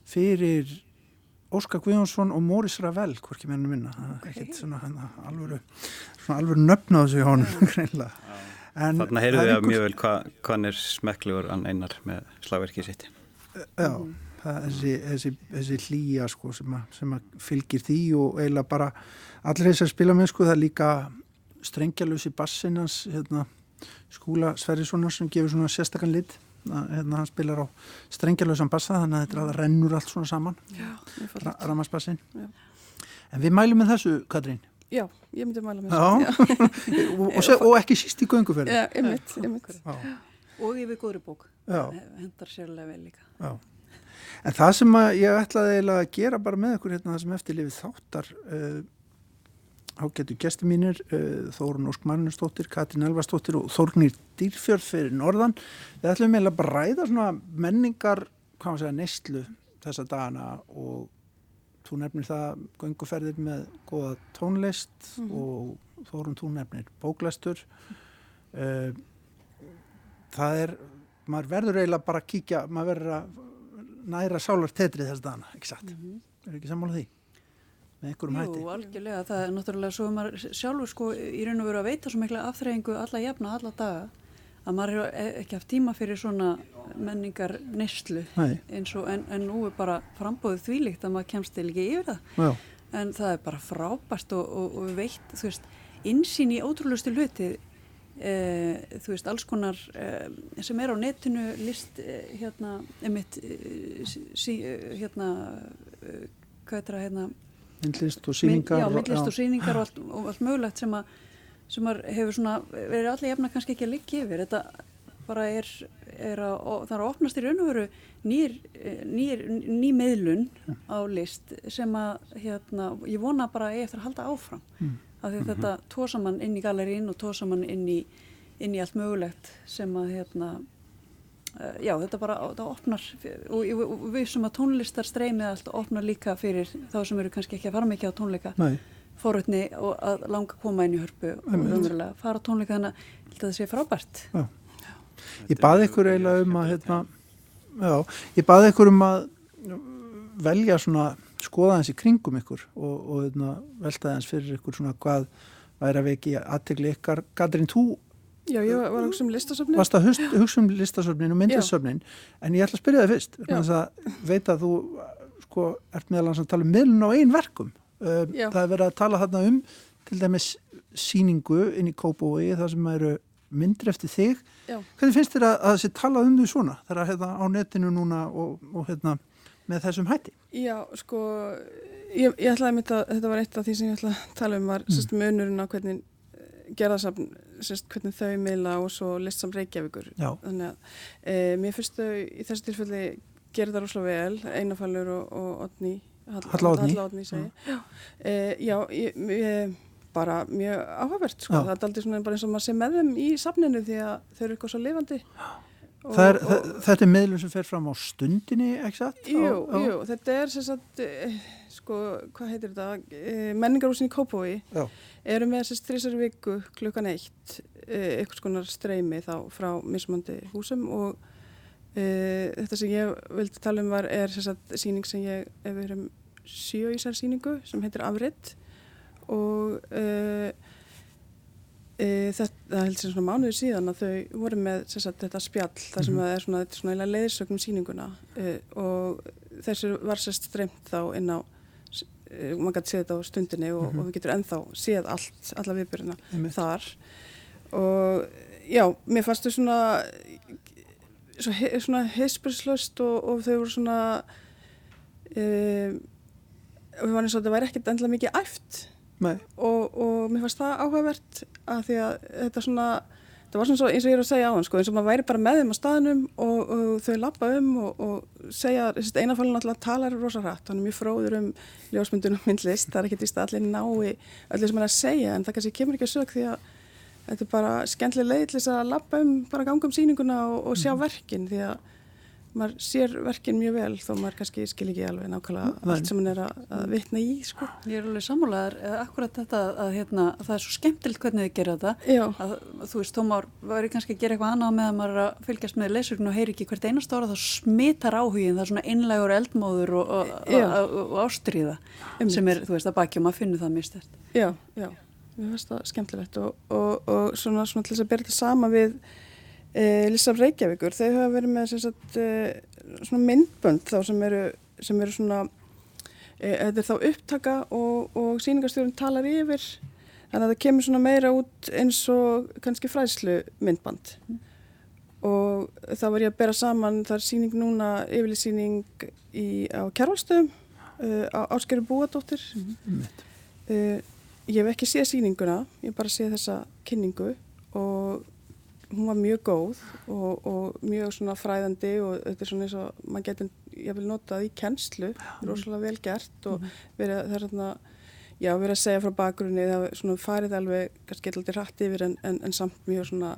A: fyrir Óskar Guðjónsson og Móris Ravel, hvorki mennum minna, okay. svona alvöru, svona alvöru nöfn á þessu honum, *laughs* greinlega.
C: Þannig heyrðu þið að mjög vel hvað hva er smekklegur ann einar með slagverkið sitt.
A: Já, það, þessi, þessi, þessi hlýja sko sem, að, sem að fylgir því og eiginlega bara allir þessar spila með sko það er líka strengjalösi bassinans hérna, skúla Sverrissonar sem gefur svona sérstakann lit. Hérna hann spilar á strengjalösan bassa þannig að þetta rennur allt svona saman. Ra Ramarsbassin en við mælum með þessu Katrín.
B: Já, ég myndi mæla með þessu *laughs*
A: og, og, og ekki síst í gönguferði
B: Já, einmitt, einmitt.
F: Og yfir góðri bók. Hendar sérlega vel líka.
A: Já. En það sem ég ætlaði að gera bara með ykkur hérna það sem eftirlifið þáttar uh, ágætu gæsti mínir uh, Þórun Ósk Marnustóttir, Katrin Elvarstóttir og Þórnir Dýrfjörð fyrir Norðan við ætlum bara að ræða svona menningar, hvað maður segja, neistlu þessa dagana og þú nefnir það gönguferðir með goða tónlist mm og Þórun þú nefnir bóklæstur uh, það er maður verður eiginlega bara að kíkja maður verður að næra sálar tetrið þess dagana, ekki satt mm -hmm. er ekki sammála því? Með einhverjum hætti.
F: Jú, algjörlega, það er náttúrulega svo maður sjálfur sko í raun og veru að veita svo mikla afþreyingu alla jafna, alla daga að maður er e- ekki haft tíma fyrir svona menningar neslu eins og en, en nú er bara frambóðið þvílikt að maður kemst til ekki yfir það Já. en það er bara frábært og, og, og veitt, þú veist, insýn í ótrúlustu hluti e, þú veist, alls konar e, sem er á netinu list e, hérna, emitt e, sí, e, hérna hvað er það hérna
A: myndlist og síningar
F: já, myndlist og síningar og allt, og allt mögulegt sem að, sem að hefur svona verið allir jafna kannski ekki að liggja yfir þetta bara er, er að, það er að opnast í raun og veru nýr, nýr, ný meðlun á list sem að hérna, ég vona bara að ég eftir að halda áfram mm. af því að mm -hmm. þetta tósamann inn í galerín og tósamann inn í, inn í allt mögulegt sem að hérna já, þetta bara, það opnar og, og við sem að tónlistar streymið allt opnar líka fyrir þá sem eru kannski ekki að fara mikið á tónleika forutni og að langa koma inn í hörpu og umverulega fara á tónleika þannig að þetta sé frábært. Já.
A: Ég baði ykkur eiginlega um að hérna, já, ég baði ykkur um að velja svona skoða hans í kringum ykkur og, og hérna, velta hans fyrir ykkur svona hvað væri að veki aðtegli ykkar. Katrín, þú
B: Já, ég var að hugsa um listasöfnin.
A: Varst að hugsa um listasöfnin og myndlisöfnin, en ég ætla að spyrja það fyrst, þannig að veit að þú sko, ert meðal hans að tala um miðlun á einn verkum. Um, það er verið að tala þarna um til dæmis síningu inn í Kópói, það sem eru myndir eftir þig. Já. Hvernig finnst þér að það sé talað um því svona, þegar að hérna á netinu núna og, og hérna með þessum hætti?
B: Já, sko, ég, ég ætlaði að mynda, þetta var eitt af því sem ég ætlaði að tala um var, mm. sérst, hvernig gerðarsafn, sérst, hvernig þau miðla og svo listsam Reykjavíkur.
A: Já.
B: þannig að e, mér finnst þau í þessu tilfelli gerða rúslega vel Einafallur og, og Otni
A: Halla
B: Otni Já, e, já ég, ég, bara mjög áhugavert sko. það er aldrei svona bara eins og maður sé með þeim í safninu því að þau eru eitthvað svo lifandi.
A: Og, er, og, þetta er miðlum sem fer fram á stundinni, ekki satt?
B: Jú, á, á... jú, þetta er sem sagt, eh, sko, hvað heitir þetta, eh, menningarúsin í Kópói eru með þessast þrísar viku klukkan eitt eh, eitthvað skonar streymi þá frá mismandi húsum og e, þetta sem ég vildi tala um var er þess síning sem ég ef við erum sjö í sér síningu sem heitir Afrið og e, e, þetta held sem svona mánuður síðan að þau voru með sagt, þetta spjall þar sem mm -hmm. það er svona, svona leiðsögnum síninguna og þessu var sérst streymt þá inn á maður gæti séð þetta á stundinni og, mm -hmm. og við getum ennþá séð allt, alla viðbyrjuna þar. Og já, mér fannst þau svona svona heisperslöst og, og þau voru svona e, og við varum eins og þetta væri ekkert endla mikið æft. Og, og mér fannst það áhugavert að því að þetta svona það var svona eins og ég er að segja á hann sko, eins og maður væri bara með þeim á staðnum og, og þau lappa um og, og segja, einafalinn alltaf talar rosa hratt, hann er mjög fróður um ljósmyndunum *laughs* myndlist, það er ekkert í stað allir nái öllu sem hann er að segja en það kannski kemur ekki að sög því að þetta er bara skemmtileg leið til þess að lappa um bara ganga um síninguna og, og sjá mm. verkin því að maður sér verkin mjög vel þó maður kannski skil ekki alveg nákvæmlega
A: Nei.
B: allt sem hann er að, að vitna í sko.
F: Ég er alveg sammálaðar, eða akkurat þetta að, hérna, að það er svo skemmtilegt hvernig þið gera þetta að þú veist, þó maður væri kannski að gera eitthvað annað með að maður er að fylgjast með leysugn og heyri ekki hvert einast ára þá smitar áhugin, það er svona einlegur eldmóður og, og, og, og, og ástriða
B: Einmitt.
F: sem er, þú veist, að baki og maður finnur það mjög stert.
B: já, já, mér finnst það skemmtilegt og, og, og svona, svona til þess að bera þetta sama við e, Lissaf Reykjavíkur, þau hafa verið með sagt, svona myndbönd þá sem eru, sem eru svona e, þetta er þá upptaka og, og síningarstjórun talar yfir. Þannig að það kemur svona meira út eins og kannski fræðslu myndband og þá var ég að bera saman það er síning núna, yfirlýsíning í, á Kjærvalstöðum uh, Áskeru Búadóttir. Uh, ég hef ekki séð síninguna ég bara séð þessa kynningu og hún var mjög góð og, og mjög svona fræðandi og þetta er svona eins og maður getur, ég vil nota það í kennslu rosalega vel gert og verið, það er þarna já, verið að segja frá bakgrunni, það er svona farið alveg, kannski eitthvað alltaf rætt yfir en, en, en samt mjög svona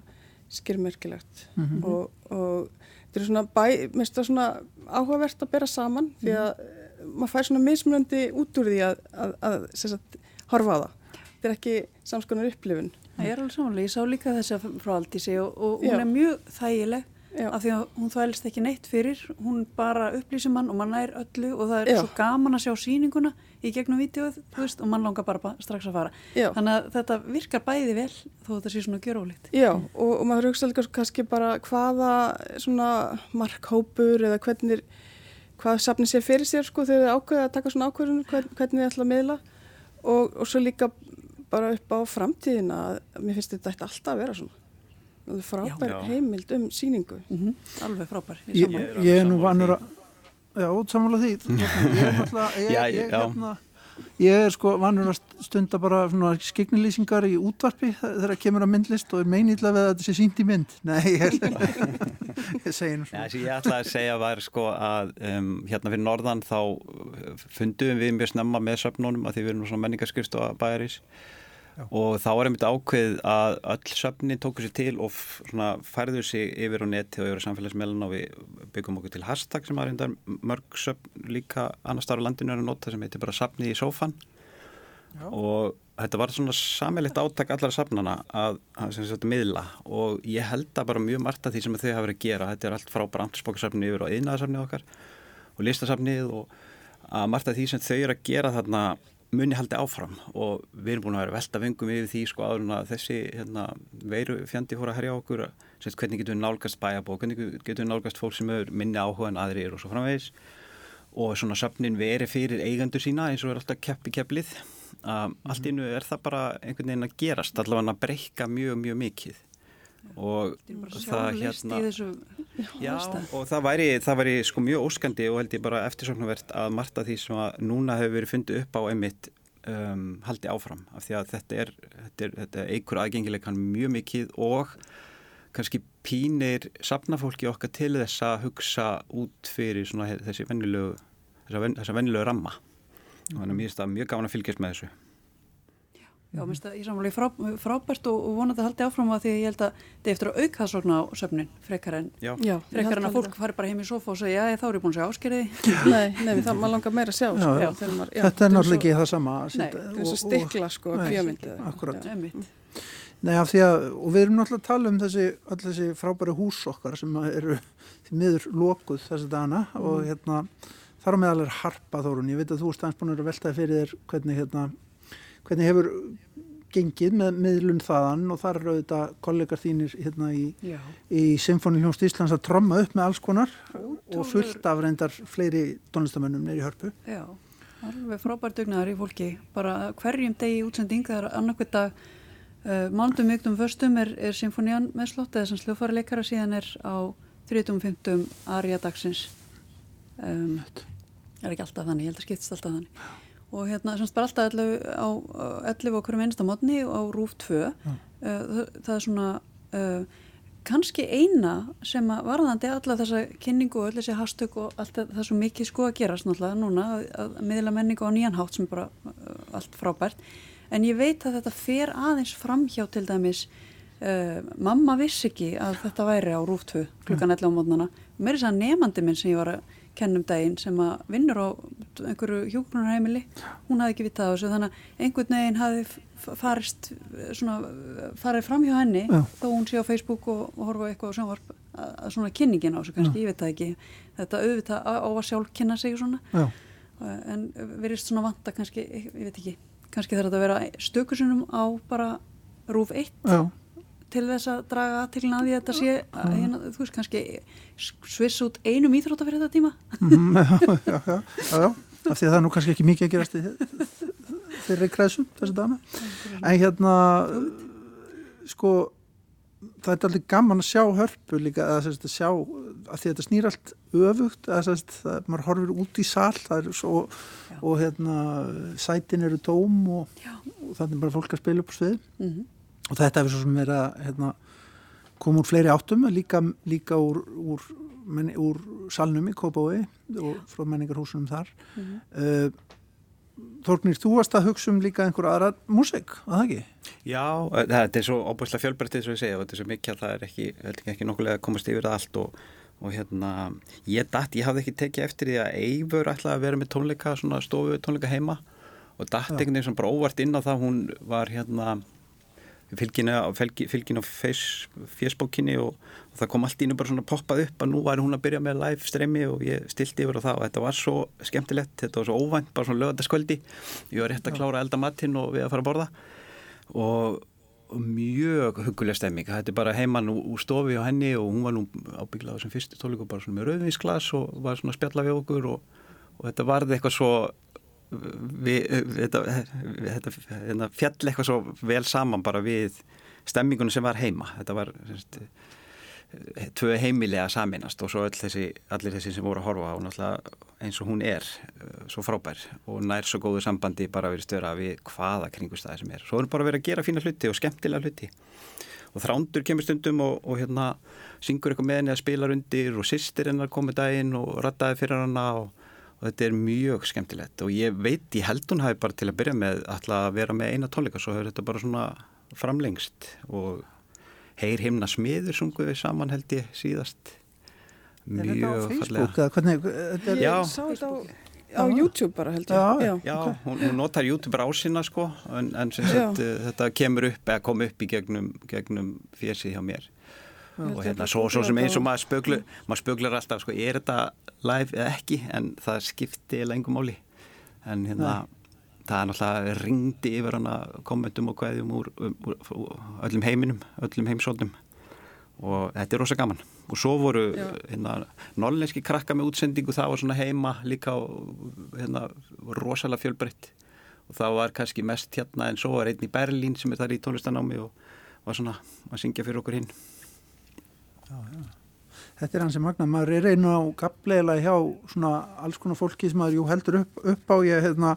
B: skirmerkilegt og, og þetta er svona bæ, mér finnst það svona áhugavert að bera saman því að mm. maður fær svona mismunandi út úr því að, að, að sem sagt, horfa á það. Þetta er ekki samskonar upplifun.
F: Það er alveg samanlega, ég sá líka þess að frá Aldísi og, og hún er mjög þægileg
B: Já.
F: af því að hún þvælist ekki neitt fyrir, hún bara upplýsir mann og mann nær öllu og það er
B: Já.
F: svo gaman að sjá sýninguna í gegnum veist, og mann langar bara ba- strax að fara.
B: Já.
F: Þannig að þetta virkar bæði vel þó þetta sé svona gjörólíkt.
B: Já, og, og maður hugsa líka kannski bara hvaða svona markhópur eða hvernig, hvað safni sér fyrir sér sko þegar þið ákveða að taka svona ákveðunum, hvern, hvernig þið ætla að miðla og, og svo líka bara upp á framtíðina að mér finnst þetta alltaf að vera svona. Frábær
C: Já.
B: heimild um síningu.
F: Mm Alveg frábær.
A: Ég,
F: sammála.
A: ég er nú vannur að Já, sammála því *laughs* Ég er náttúrulega ég,
C: Já,
A: ég,
C: já.
A: hérna, ég er sko vannur að stunda bara svona skiknilýsingar í útvarpi þegar kemur að myndlist og er meinilla við að þetta sé sínt í mynd Nei, ég, *laughs* ég segi nú
C: Já,
A: svona
C: ég ætla að segja var sko að um, hérna fyrir norðan þá uh, fundum við mjög snemma með söfnunum að því við erum nú svona menningaskrift og bæjarís og þá var einmitt ákveð að öll söfnin tóku sér til og f- svona færðu sig yfir á neti og yfir á samfélagsmeilin og við byggum okkur til hashtag sem var reyndar mörg söfn líka annars starf á landinu er að nota sem heitir bara safni í sófan og þetta var svona sammeilitt átak allara safnana að, að sagt miðla. Og ég held að bara mjög margt af því sem þau hafa verið að gera, þetta er allt frá brandspókarsafni yfir á yðnaðarsafnið okkar og listasafnið og að margt af því sem þau eru að gera þarna muni haldi áfram og við erum búin að vera velta vengum yfir því sko áður en að þessi hérna, veiru fjandi fór að herja okkur sem hvernig getum við nálgast bæjabók hvernig getum við nálgast fólk sem er minni áhuga en aðrir og svo framvegis. Og svona söfnin veri fyrir eigendur sína eins og er alltaf kepp í kepplið um, allt innu er það bara einhvern veginn að gerast allavega að breyka mjög mjög mikið og það hérna Já, og það væri, það væri sko mjög óskandi og held ég bara eftirsóknarvert að margt af því sem að núna hefur verið fundið upp á einmitt um, haldi áfram. Af því að þetta er, þetta er, þetta er eikur aðgengileikan mjög mikið og kannski pínir safnafólki okkar til þess að hugsa út fyrir svona þessi venjulegu þessa, ven, þessa venjulegu ramma. Og þannig að mér finnst það mjög gaman að fylgjast með þessu
F: Já, minnst það í sammáli frá, frábært og, og vonandi að haldi áfram að því að ég held að þetta er eftir að auka þessogna á söfnin frekar en,
C: Já,
B: Já,
F: frekar en að fólk fari bara heim í sofa og segja, já, þá er ég búin að segja áskeriði. *laughs*
B: Nei, nei, það maður langar meira að sjá.
A: Já,
B: sko,
A: já.
B: maður- já,
A: Þetta er náttúrulega ekki það sama að
F: Nei,
B: Þetta er svo
A: og- og-
B: stikla sko.
F: Einmitt.
A: Nei, af því að, og við erum náttúrulega að tala um þessi, öll þessi frábæri hús okkar sem eru miður lokuð þessi dagana og hérna, þar á meðal er harpa þórun, ég veit að þú erst aðeins búin að vera að veltaði fyrir þér hvernig hérna, hvernig hefur gengið með miðlun þaðan og þar eru auðvitað kollegar þínir hérna í,
F: Já.
A: í Symfóniljónst Íslands að tromma upp með alls konar og fullt af reyndar fleiri tónlistamönnum neyri hörpu.
F: Já, alveg frábært dugnaðar í fólki. Bara hverjum degi útsending, það er annarkvæmt dag, uh, mándum, mjögtum, föstum er, er symfónían með slott eða sem sljófari leikara síðan er á 30.50 arja dagsins. Um, er ekki alltaf þannig, ég held að skiptist alltaf þannig. Og hérna, semst bara alltaf 11 á, á 11 á hverjum einasta mótni á RÚF 2. Uh, það, það er svona... Uh, kannski eina sem að varðandi alla þessa kynningu og öll þessi hastök og allt það er svo mikið sko að gerast náttúrulega núna að, að miðla menningu á nýjan hátt sem bara uh, allt frábært. En ég veit að þetta fer aðeins framhjá til dæmis Uh, mamma vissi ekki að þetta væri á rúftu klukkan 11 á mótnana mér er þess að nefandi minn sem ég var að kenna um daginn sem að vinnur á einhverju hjúknarheimili hún hafði ekki vitað á þessu þannig að einhvern veginn hafði farist svona, farið fram hjá henni
A: Já.
F: þó hún sé á Facebook og, og horfa eitthvað á sjónvarp að, að svona kynningin á þessu kannski, ég veit það ekki. Þetta auðvitað á að sjálf kynna sig svona.
A: Já,
F: en verist svona vanta kannski, ég veit ekki kannski þarf þetta að vera stökusunum á bara rúf 1
A: já,
F: til þess að draga aðtilina að því að þetta sé að, hérna, þú veist kannski sviss út einum íþrótta fyrir þetta tíma
A: Mhm, *laughs* já, já, já, já, já, af því að það er nú kannski ekki mikið að gerast þeirri kreðsum þessi dana. En hérna, sko, það er alveg gaman að sjá hörpu líka, að, að sjá, að því að þetta snýr allt öfugt, að það, maður horfir út í sal, það svo,
F: Já.
A: og hérna, sætin eru tóm og, og þannig bara fólk að spila upp á svið.
F: mm
A: og þetta er svo sem er að hérna, koma úr fleiri áttum líka, líka úr, úr, menni, úr salnum í Kópái og frá menningarhúsunum þar
F: Mhm.
A: uh, Þórnir, þú varst að hugsa um líka einhver aðra músik, að það ekki?
C: Já, eh, þetta er svo óbúslega fjölbreyttið svo ég segja og þetta er svo mikið að það er ekki, ekki, nokkulega að komast yfir allt og, og hérna, ég datt, ég hafði ekki tekið eftir því að Eivur ætlaði að vera með tónleika, svona stofu tónleika heima og datt einhvern veginn sem bara óvart inn á það, hún var hérna fylginu á, fylgi, fylginu á face, Facebookinni og, og það kom allt ínu bara svona poppað upp að nú væri hún að byrja með live streymi og ég stilti yfir á það og þetta var svo skemmtilegt, þetta var svo óvænt, bara svona lögataskvöldi ég var rétt að klára elda matinn og við að fara að borða. Og mjög hugulega stemming. Þetta er bara heimann úr, stofi á henni og hún var nú ábygglaður sem fyrstu tónleiku bara svona með rauðvinsglas og var svona að spjalla við okkur og, og þetta varði eitthvað svo við, þetta, þetta, þetta fjall eitthvað svo vel saman bara við stemmingunum sem var heima þetta var semst, tvö heimilega saminast og svo þessi, allir þessi sem voru að horfa náttúrulega eins og hún er uh, svo frábær og nær svo góðu sambandi bara verið störa við hvaða kringustæði sem er. Svo er bara verið að gera fína hluti og skemmtilega hluti og þrándur kemur stundum og, og hérna syngur eitthvað með henni að spila undir og sýstir hennar komið daginn og rattaði fyrir hana og, og þetta er mjög skemmtilegt og ég veit, ég held hún hafi bara til að byrja með alltaf að vera með eina tónleika svo hefur þetta bara svona framlengst og heyr himna smiður sunguði saman held ég síðast
A: Er þetta á
C: mjög
A: Facebook eða hvernig? Þetta er,
C: Já.
B: Ég sá þetta á, á YouTube bara held ég.
A: Já,
B: já.
C: Já, hún, hún notar YouTube ásina sko en, en sagt, uh, þetta kemur upp eða kom upp í gegnum, gegnum fjesið hjá mér og hérna svo, svo sem eins og maður spöglar maður spöglar alltaf sko, er þetta live eða ekki? En það skipti lengum máli. En hérna það er náttúrulega ringdi yfir hana kommentum og kveðjum úr, úr, úr, úr öllum heiminum, öllum heimsóldum og þetta er rosa gaman. Og svo voru
B: Já.
C: hérna, nollenski krakka með útsendingu það var svona heima líka og, hérna, rosalega fjölbreytt. Og það var kannski mest hérna en svo var einn í Berlín sem er þar í tónlistanámi og var svona að syngja fyrir okkur hinn
A: Þetta er hans sem magna, maður er einu á gafleila hjá svona alls konar fólki sem maður jú heldur upp, upp á. Ég, hérna,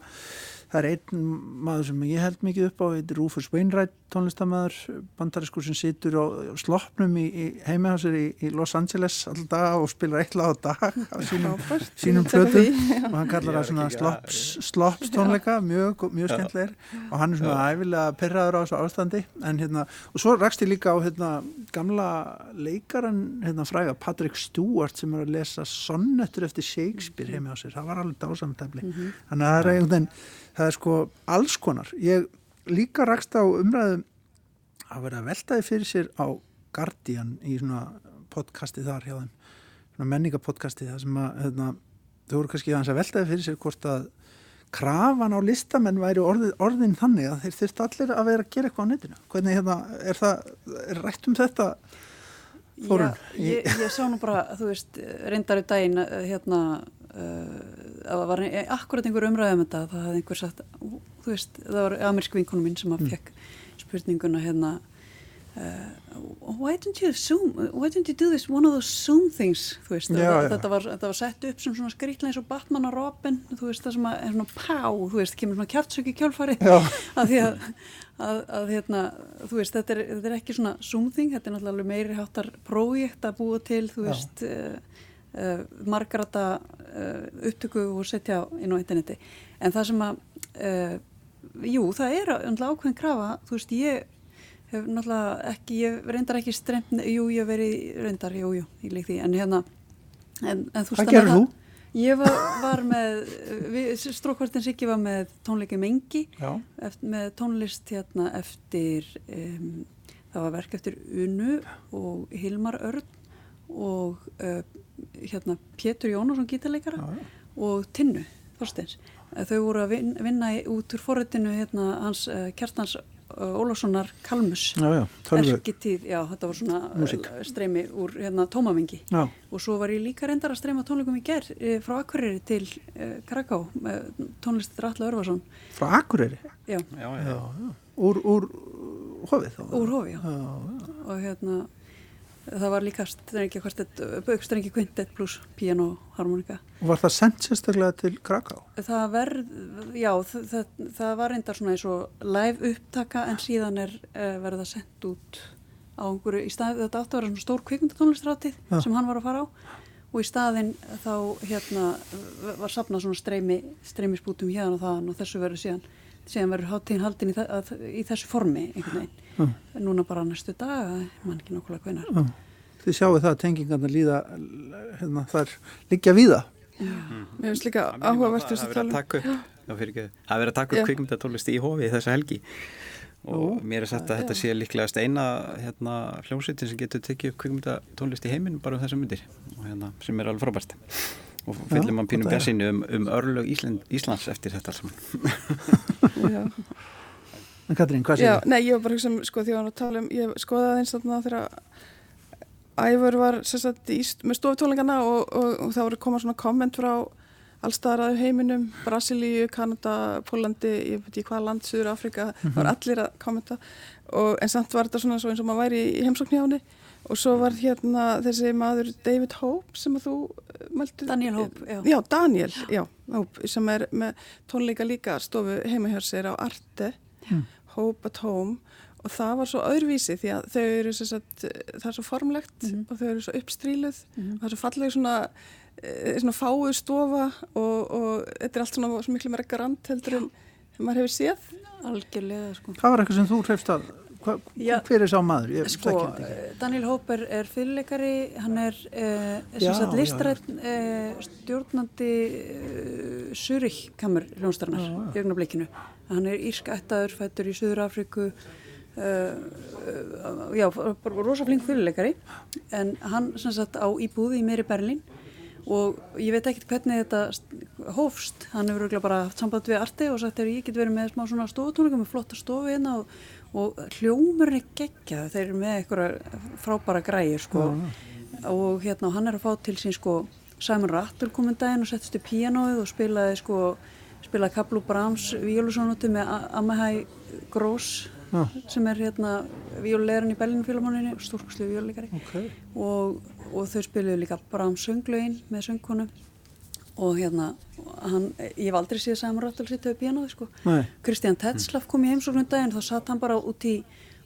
A: það er einn maður sem ég held mikið upp á, þetta er Rufus Wainwright tónlistamæður, bandariskur sem situr á, á sloppnum í, í heimihásir í, í Los Angeles alltaf og spilar eitt lag á dag á sínum, sínum
B: því.
A: og hann kallar það svona
C: ekki
A: slops, slops tónleika mjög, mjög
C: Já.
A: skemmtlegir og hann er svona æfilega perraður á þessu ástandi. En hérna, og svo rakst ég líka á hérna, gamla leikaran hérna fræga, Patrick Stewart sem er að lesa sonnettur eftir Shakespeare heimi á sér, það var alveg dásamtefli. Þannig að það er einhvern veginn það er sko alls konar. Ég líka rakst á umræðum að vera að veltaði fyrir sér á Guardian í svona podcasti þar hjá þeim svona menningapodcasti það sem að hérna, þau voru kannski að veltaði fyrir sér hvort að krafan á listamenn væri orðin, orðin þannig að þeir þurft allir að vera að gera eitthvað á netinu. Hvernig hérna, er það er rætt um þetta Þórunn,
F: Já, ég, ég sá nú bara, þú veist, reyndar í daginn hérna það var ein, akkurat einhver umræðum þetta, það hafði einhver sagt, þú veist, það var amerísk vinkonum mín sem að
A: Mm.
F: fekk spurninguna hérna uh, why don't you zoom, why don't you do this one of those zoom things, þú veist,
A: Já,
F: það,
A: já.
F: þetta var, þetta var sett upp sem svona skrýtla eins og Batman og Robin, þú veist, það sem að er svona pá, þú veist, kemur svona kjaftsök í kjálfarið
A: Já.
F: að því að, að, að hérna, þú veist, þetta er, þetta er ekki svona zoom-thing, þetta er náttúrulega meiri háttar prójekt að búa til, þú
A: Já.
F: veist, uh, uh, margarata uh, upptöku og setja inn á interneti. En það sem að, uh, jú, það er ákveðin krafa, þú veist, ég hef náttúrulega ekki, ég reyndar ekki streymt, jú, ég hef verið reyndar, jú, jú, ég lík því, en hérna en, en þú
A: Hvað gerir þú?
F: Ég var, var með, Strókvartin Siggi var með tónleiki Mengi eftir, með tónlist hérna eftir um, það var verk eftir Unu og Hilmar Örn og uh, hérna Pétur Jónasson gítarleikara já, já. og Tinnu Þorsteins. Þau voru að vinna, vinna út úr forrættinu hérna hans uh, Kjartans Ólafssonar Kalmus erkitíð, já þetta var svona streymi úr hérna tómamengi já. og svo var ég líka reyndar að streyma tónleikum í gerð frá Akureyri til Kraká tónlistur Alla Örvarsson
A: Frá Akureyri?
F: Já,
A: já, já. Úr, úr hofið þá?
F: Úr hofið, já og hérna það var líka strengi kvintet pluss piano harmonika.
A: Og var það sendt sérstaklega til Kraká?
F: Það verð, já, það, það, var reyndar svona eins og live upptaka en síðan er uh, verið að sendt út á einhverju, í stað þetta átti að vera svona stór kvikmyndatónlistráttið sem hann var að fara á og í staðinn þá hérna var sapnað svona streymi, streymisbútum hérna og það og þessu verður síðan, síðan verður hátíðin haldin í, það, í þessu formi einhvern veginn. Mm. núna bara næstu dag mann ekki nokkulega kvenar mm.
A: Þið sjáu það að tengingarna líða hérna, þar liggja víða.
B: Mm. Mér finnst líka áhugavert
C: að vera að taka upp að vera að taka upp kvikmyndatólist í hofi þessa helgi. Og mér er sagt að þetta sé líklegast eina hérna, hljómsveitin sem getur tekið upp kvikmyndatónlist í heiminn bara um þessum myndir hérna, sem er alveg frábært og fyllir mann pínum björnsinu um, um örlög Ísland, Íslands eftir þetta alls *laughs*
A: En Katrín, hvað séu?
B: Nei, ég var bara hugsa um, sko, því að hann að tala um, ég skoðaði eins og þannig að þegar Ævar var sagt, í, með stofutólingana og, og, og þá voru komað svona komment frá allstaðar að heiminum, Brasilíu, Kanada, Pólandi, ég veit ekki hvað land, Suður Afrika, mm -hmm. það var allir að kommenta og, en samt var þetta svona eins og maður væri í heimsóknjáni og svo var hérna þessi maður David Hope sem að þú
F: mælti Daniel Hope, já.
B: Já, Daniel, já, Hope, sem er með tónleika líka stofu heimahjörsir á Arte mm. Hope at Home og það var svo öðruvísi því að þau eru sagt, það er svo formlegt mm -hmm. og þau eru svo uppstríluð mm -hmm. það er svo falleg svona, eh, svona fáu stofa og, og þetta er allt svona svo miklu meira garant heldur en maður hefur séð.
F: Algjörlega sko.
A: Það var eitthvað sem þú hrefst að Hva, Já, hver er sá maður? Ég
F: sko, Daniel Hope er, er fyrirleikari, hann er eh, listrætt eh, stjórnandi eh, kamur hljónstarnar í augnablikinu. Hann er írskættaður, fættur í Suður Afriku uh, uh, já, bara rosafling fyrirleikari. En hann sem sagt á íbúði í meiri Berlin og ég veit ekkert hvernig þetta hófst, hann hefur bara haft samband við arti og sagt að ég get verið með smá svona stofutónleikum með flotta stofu hérna og, og hljómur er geggjað, þeir eru með eitthvað frábæra græir sko. Mm. og hérna hann er að fá til sín sko Simon Rattle kominn um daginn og settist í píanóið og spilaði sko spilaði Kablu Brahms víólusónutu með Amahai Gross Já. sem er hérna víólulegarinn í Bellinfílamóninni, stórkslu víóluleikari okay. og, og þau spiluði líka Brahms sönglauginn með söngkonu. Og hérna hann, ég hef aldrei síðan Rattle sitt hefur bíanaði sko. Kristján Tetzlaff kom í heimsóknum daginn þá satt hann bara út í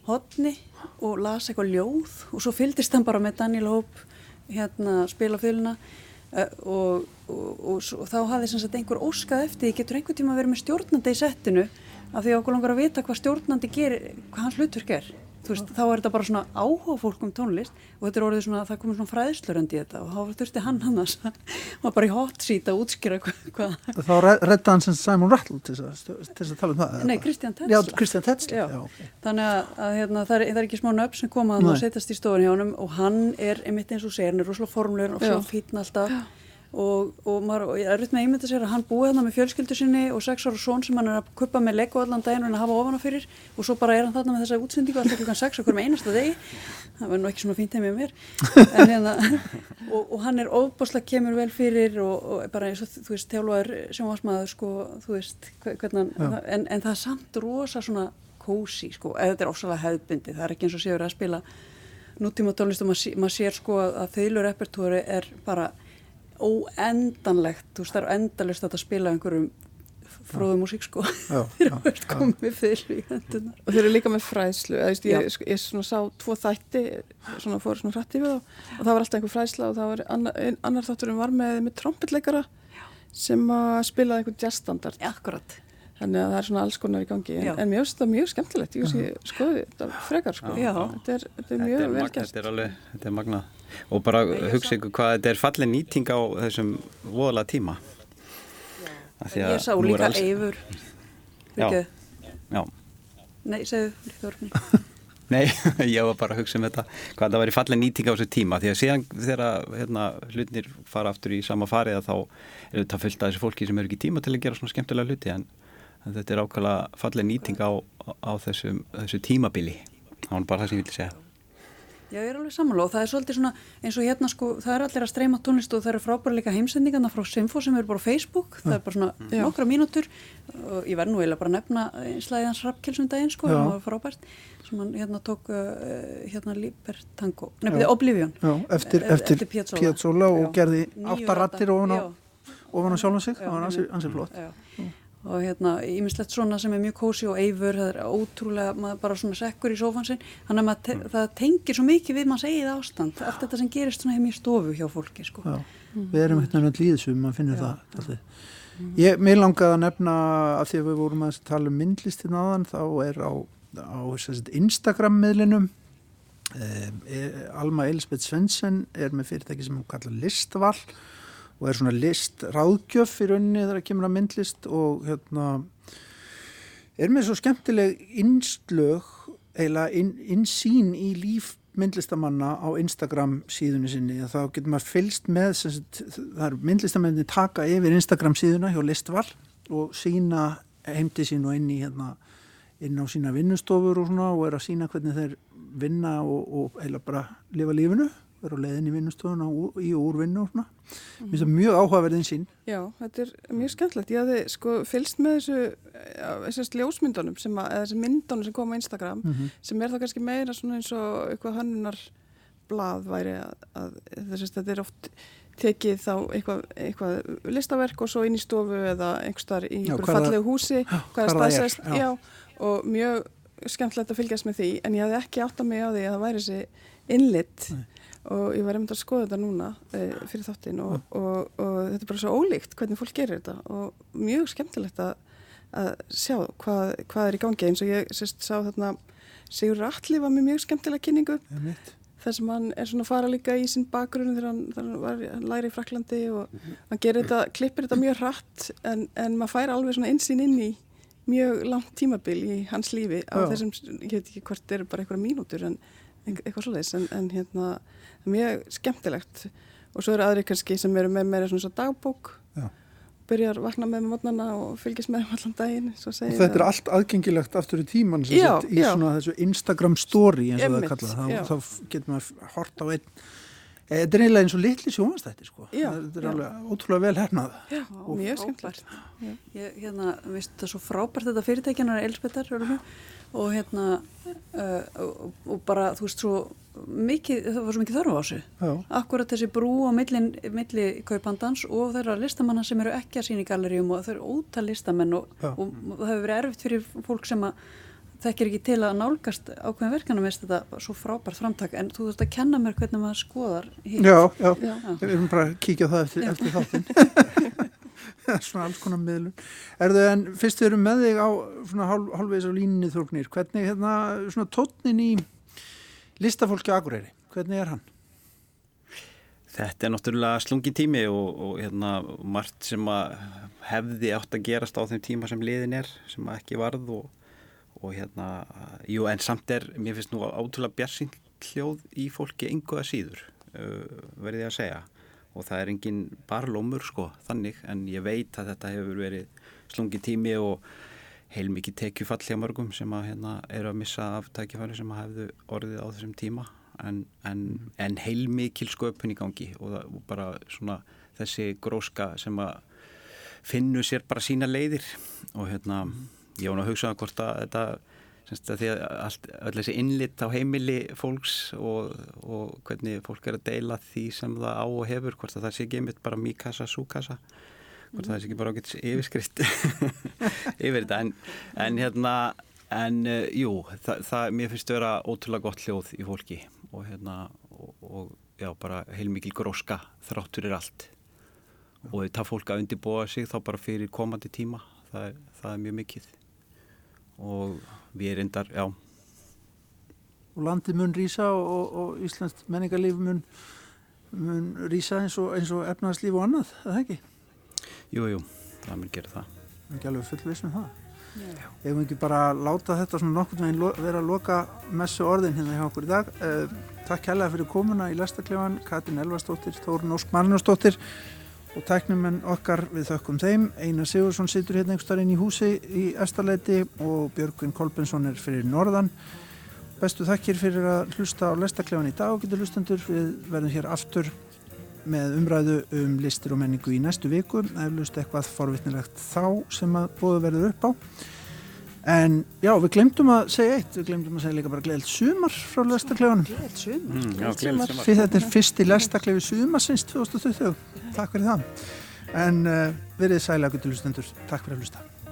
F: hodni og las eitthvað ljóð og svo fyldist hann bara með Daniel Hope hérna spila fylguna Uh, og, og, og, þá hafði sem sagt einhver óskað eftir því getur einhver tíma vera með stjórnandi í settinu af því okkur langar að vita hvað stjórnandi gerir, hvað hans hlutverk er veist, þá er þetta bara svona áhuga fólk um tónlist og þetta er orðið svona, það komur svona fræðsluröndi í þetta og þá þurfti hann hann að maður bara í hot seat að útskýra hvað hva.
A: Þá redda hann sem Simon Rattle til þess að tala um það
F: Nei, Kristján Tetzla,
A: Já, Christian Tetzla. Já. Já, okay.
F: Þannig að, að hérna, það, er, það er ekki smá nöpp sem koma að setjast í stofun hjá hann og hann er, einmitt eins og segir, hann er rosalega formlegur og svo fítn alltaf og, og, maður, og er rutt með að ímynda sér að hann búið þarna með fjölskyldu sinni og sex ára són sem hann er að kuppa með legg og allan daginn og hann hafa ofan á fyrir. Og svo bara er hann þarna með þessa útsendingu alltaf klukkan sex okkur með einasta degi. Það var nú ekki svona fínt heimið mér. Hérna, og, og hann er óbúslega kemur vel fyrir og bara eins og þú veist þjálfaður sem varsmaður sko, þú veist hvernig hann en, en það er samt rosa svona kósi sko, eða þetta er ósalega hefðbindi það er ekki eins og séur að spila nútíma tónlist og maður sér sko að þauðlur er bara óendanlegt, þú veist það er endalist að spila einhverjum fróðu músík sko *laughs* þegar þú ert komið fyrir í hendunar
B: og þeir eru líka með fræðslu ég, ég, ég svona sá tvo þætti svona fór svona hrætt yfir þá. Og það var alltaf einhver fræðsla og það var annar, annar þátturum var með, með trombitleikara sem að spilaði einhvern jazzstandard.
F: Ja, akkurat.
B: Þannig að það er svona alls konar í gangi, en, en mér finnst það mjög skemmtilegt, ég skoði þetta frekar, sko. Þetta er, þetta er mjög vel
C: magna,
B: gert.
C: þetta er alveg, þetta er magnað og bara hugsa ykkur hvað þetta er fallið nýting á þessum voðalega tíma.
F: Ég sá líka
C: alls-
F: Eivur.
C: Já. Já,
F: nei, segðu, *laughs*
C: nei, *laughs* ég var bara að hugsa um þetta hvað það væri fallið nýting á þessu tíma. Því að síðan þegar hérna, hlutnir fara aftur í sama farið að þá er þetta fullt af þessu fólki sem eru ekki tíma til að gera svona skemmtilega hluti en, en þetta er ákvæmlega fallið nýting á, á þessum, þessu tímabili. Það var bara það sem ég vildi segja
F: Já, ég er alveg og það er svolítið svona eins og hérna sko, það er allir að streyma tónlist og það eru frábæra líka heimsendingarna frá Simfo sem eru bara á Facebook, það er bara svona nokkra mínútur. Og ég verð nú eiginlega bara að nefna slæðans rappkelsum daginn sko, það var frábært. Sem hann hérna tók uh, hérna Libertango, nefnið Oblivion.
A: Já, eftir,
F: Eh,
A: eftir,
F: Piazzolla.
A: Piazzolla og gerði
F: Níu
A: átta rattir ofan á, sjálfan sig, það var ansi,
F: einmitt.
A: ansi flott.
F: Já. Og hérna ímislegt svona sem er mjög kósi og eifur, það er ótrúlega maður bara svona sekkur í sófan sinn. Þannig að maður te það tengir svo mikið við manns eigið ástand. Allt þetta sem gerist svona heim í stofu hjá fólki sko.
A: Já, við erum eitthvað náttúrulega líðsum, maður finnur
F: Já.
A: það alltaf. Ég, mér langaði að nefna að því að við vorum að tala um myndlistin aðan, þá er á, á sem sagt, Instagram-miðlinum um, er, Alma Elisabeth Svensson er með fyrirtæki sem hún kallar Listval og er svona listráðgjöf í rauninni þegar það kemur að myndlist og hérna er með svo skemmtileg innslög eila inn, innsýn í líf myndlistamanna á Instagram síðunni sinni. Þá getur maður fylst með sagt, það er myndlistamenni taka yfir Instagram síðuna hjá Listval og sína heimti sín og inn í hérna inn á sína vinnustofur og svona og er að sína hvernig þeir vinna og, og eila bara lifa lífinu vera á leiðin í vinnustofuna og í og úr vinnu og svona. Mér finnst það mjög áhugaverðin sín.
B: Já, þetta er mjög skemmtilegt. Ég hafði sko fylst með þessu, þessast ljósmyndunum sem að, eða þessi myndunum sem kom á Instagram
A: Mhm.
B: sem er þá kannski meira svona eins og eitthvað hönnunar blað væri að, að þess að þetta er oft tekið þá eitthvað, eitthvað listaverk og svo inn í stofu eða einhverstaðar í
A: Já, það-
B: fallegu húsi, *gasps* hvað er
A: það
B: staðsest,
A: já.
B: já, og mjög skemmtilegt að fylgjast með því, en ég hafði ekki átt að mig á því að það væri þessi innlitt og ég var einmitt að skoða þetta núna e, fyrir þáttinn og, og, og þetta er bara svo ólíkt hvernig fólk gerir þetta og mjög skemmtilegt að, að sjá hvað, hvað er í gangi. Eins og ég sérst sá þarna Sigur Atli var með mjög skemmtilega kynningu.
A: Einmitt.
B: þar sem hann er svona að fara líka í sinn bakgrunn þegar hann, hann, var, hann læri í Fraklandi og hann gerir þetta, klippir þetta mjög hratt en, en maður fær alveg svona einsýn inn í mjög langt tímabil í hans lífi. Á
A: Já.
B: þessum, ég veit ekki hvort eru bara einhverja mínútur en eitthvað svoleiðis en, en hérna er mjög skemmtilegt og svo eru aðri kannski sem eru með meira svona svo dagbók
A: Já.
B: byrjar vakna með mótnana og fylgjast með þeim allan daginn svo
A: Og þetta er allt aðgengilegt aftur í tíman sem
B: Já,
A: sagt, í
B: já.
A: svona þessu Instagram story eins og það er kallað. Þá, þá getur maður hort á einn Eh, Þetta er eiginlega eins og litli sjónvastætti sko. Þetta er
B: já.
A: alveg ótrúlega vel hernað.
B: Já,
F: Og
B: mjög skemmtilegt Já.
F: Ég, hérna, veist það er svo frábært þetta fyrirtækjanar Elisbetar og hérna uh, og, og bara, þú veist, svo mikið, það var svo mikið þörf á þessu
A: Já.
F: akkurat þessi brú á millin, milli kaupandans og þeirra listamanna sem eru ekki að sína í galleríum og þau eru ótal listamenn og,
A: Já.
F: og, það hefur verið erfitt fyrir fólk sem að þekkir ekki til að nálgast ákveðin verkanum veist þetta svo frábært framtak en þú þurft að kenna mér hvernig maður skoðar hitt.
A: Já, já,
B: Já.
A: við erum bara að kíkja það eftir, eftir þáttinn. *laughs* svona alls konar miðlun. Erðu en fyrst við erum með þig á svona hálf, hálfvegs á línunni þórknir, hvernig hérna svona tónnin í listafólki á Akureyri, hvernig er hann?
C: Þetta er náttúrulega slungi tími og, og hérna, margt sem hefði átt að gerast á þeim tíma sem liðin er, sem ekki varð og, og hérna, jú en samt er, mér finnst nú átrúlega bjarsinn hljóð í fólki enguða síður, uh, verði ég að segja og það er engin bara lómur sko, þannig, en ég veit að þetta hefur verið slungi tími og heilmikið tekjufall hjá mörgum sem að hérna eru að missa af tækifæri sem að hefðu orðið á þessum tíma. En, en, en heilmikil sköpun í gangi og, það, og bara svona þessi gróska sem að finnu sér bara sína leiðir. Og hérna ég nú að hugsa um hvort að þetta semst að því að allt, öll þessi innlitt á heimili fólks og, og hvernig fólk er að deila því sem það á og hefur, hvort að það sé einmitt bara míkassa, súkassa hvort það sé ekki bara ágætt yfirskrift *laughs* yfir þetta. En, en hérna en uh, jú, það, það mér finnst vera ótrúlega gott hljóð í fólki og hérna og, og já, bara heilmikil gróska þráttur er allt. Og það fólk að undirbúa sig þá bara fyrir komandi tíma það er, það er mjög mikið. Og við reyndar, já,
A: og landið mun rýsa og, og, og Íslands menningarlíf mun, mun rýsa eins og, og efnarslíf og annað, er það ekki?
C: Jú, jú, það mun gera það.
A: Ekki alveg full veist með það. Ef við ekki bara láta þetta svona nokkurn veginn vera að loka messu orðin hérna hjá okkur í dag. Uh, takk kærlega fyrir komuna í Lestaklefan, Katrin Elvarsdóttir, Þórun Ósk Marnusdóttir og tæknumenn okkar við þökkum þeim. Einar Sigursson situr hérna einhver inn í húsi í Estarleiti og Björgvin Kolbensson er fyrir norðan. Bestu þakkir fyrir að hlusta á Lestaklefan í dag og getur hlustendur. Við verðum hér aftur með umræðu um listir og menningu í næstu viku. Eflust eitthvað forvitnilegt þá sem að bóðu verður upp á. En já, við glemdum að segja eitt. Við glemdum að segja líka bara gleðilt sumar frá
F: sumar.
C: Mm, sumar.
A: því þetta er fyrsti lestaklefi sumarsins 2020 takk fyrir það. En uh, verið sælega guttulustendur, takk fyrir að hlusta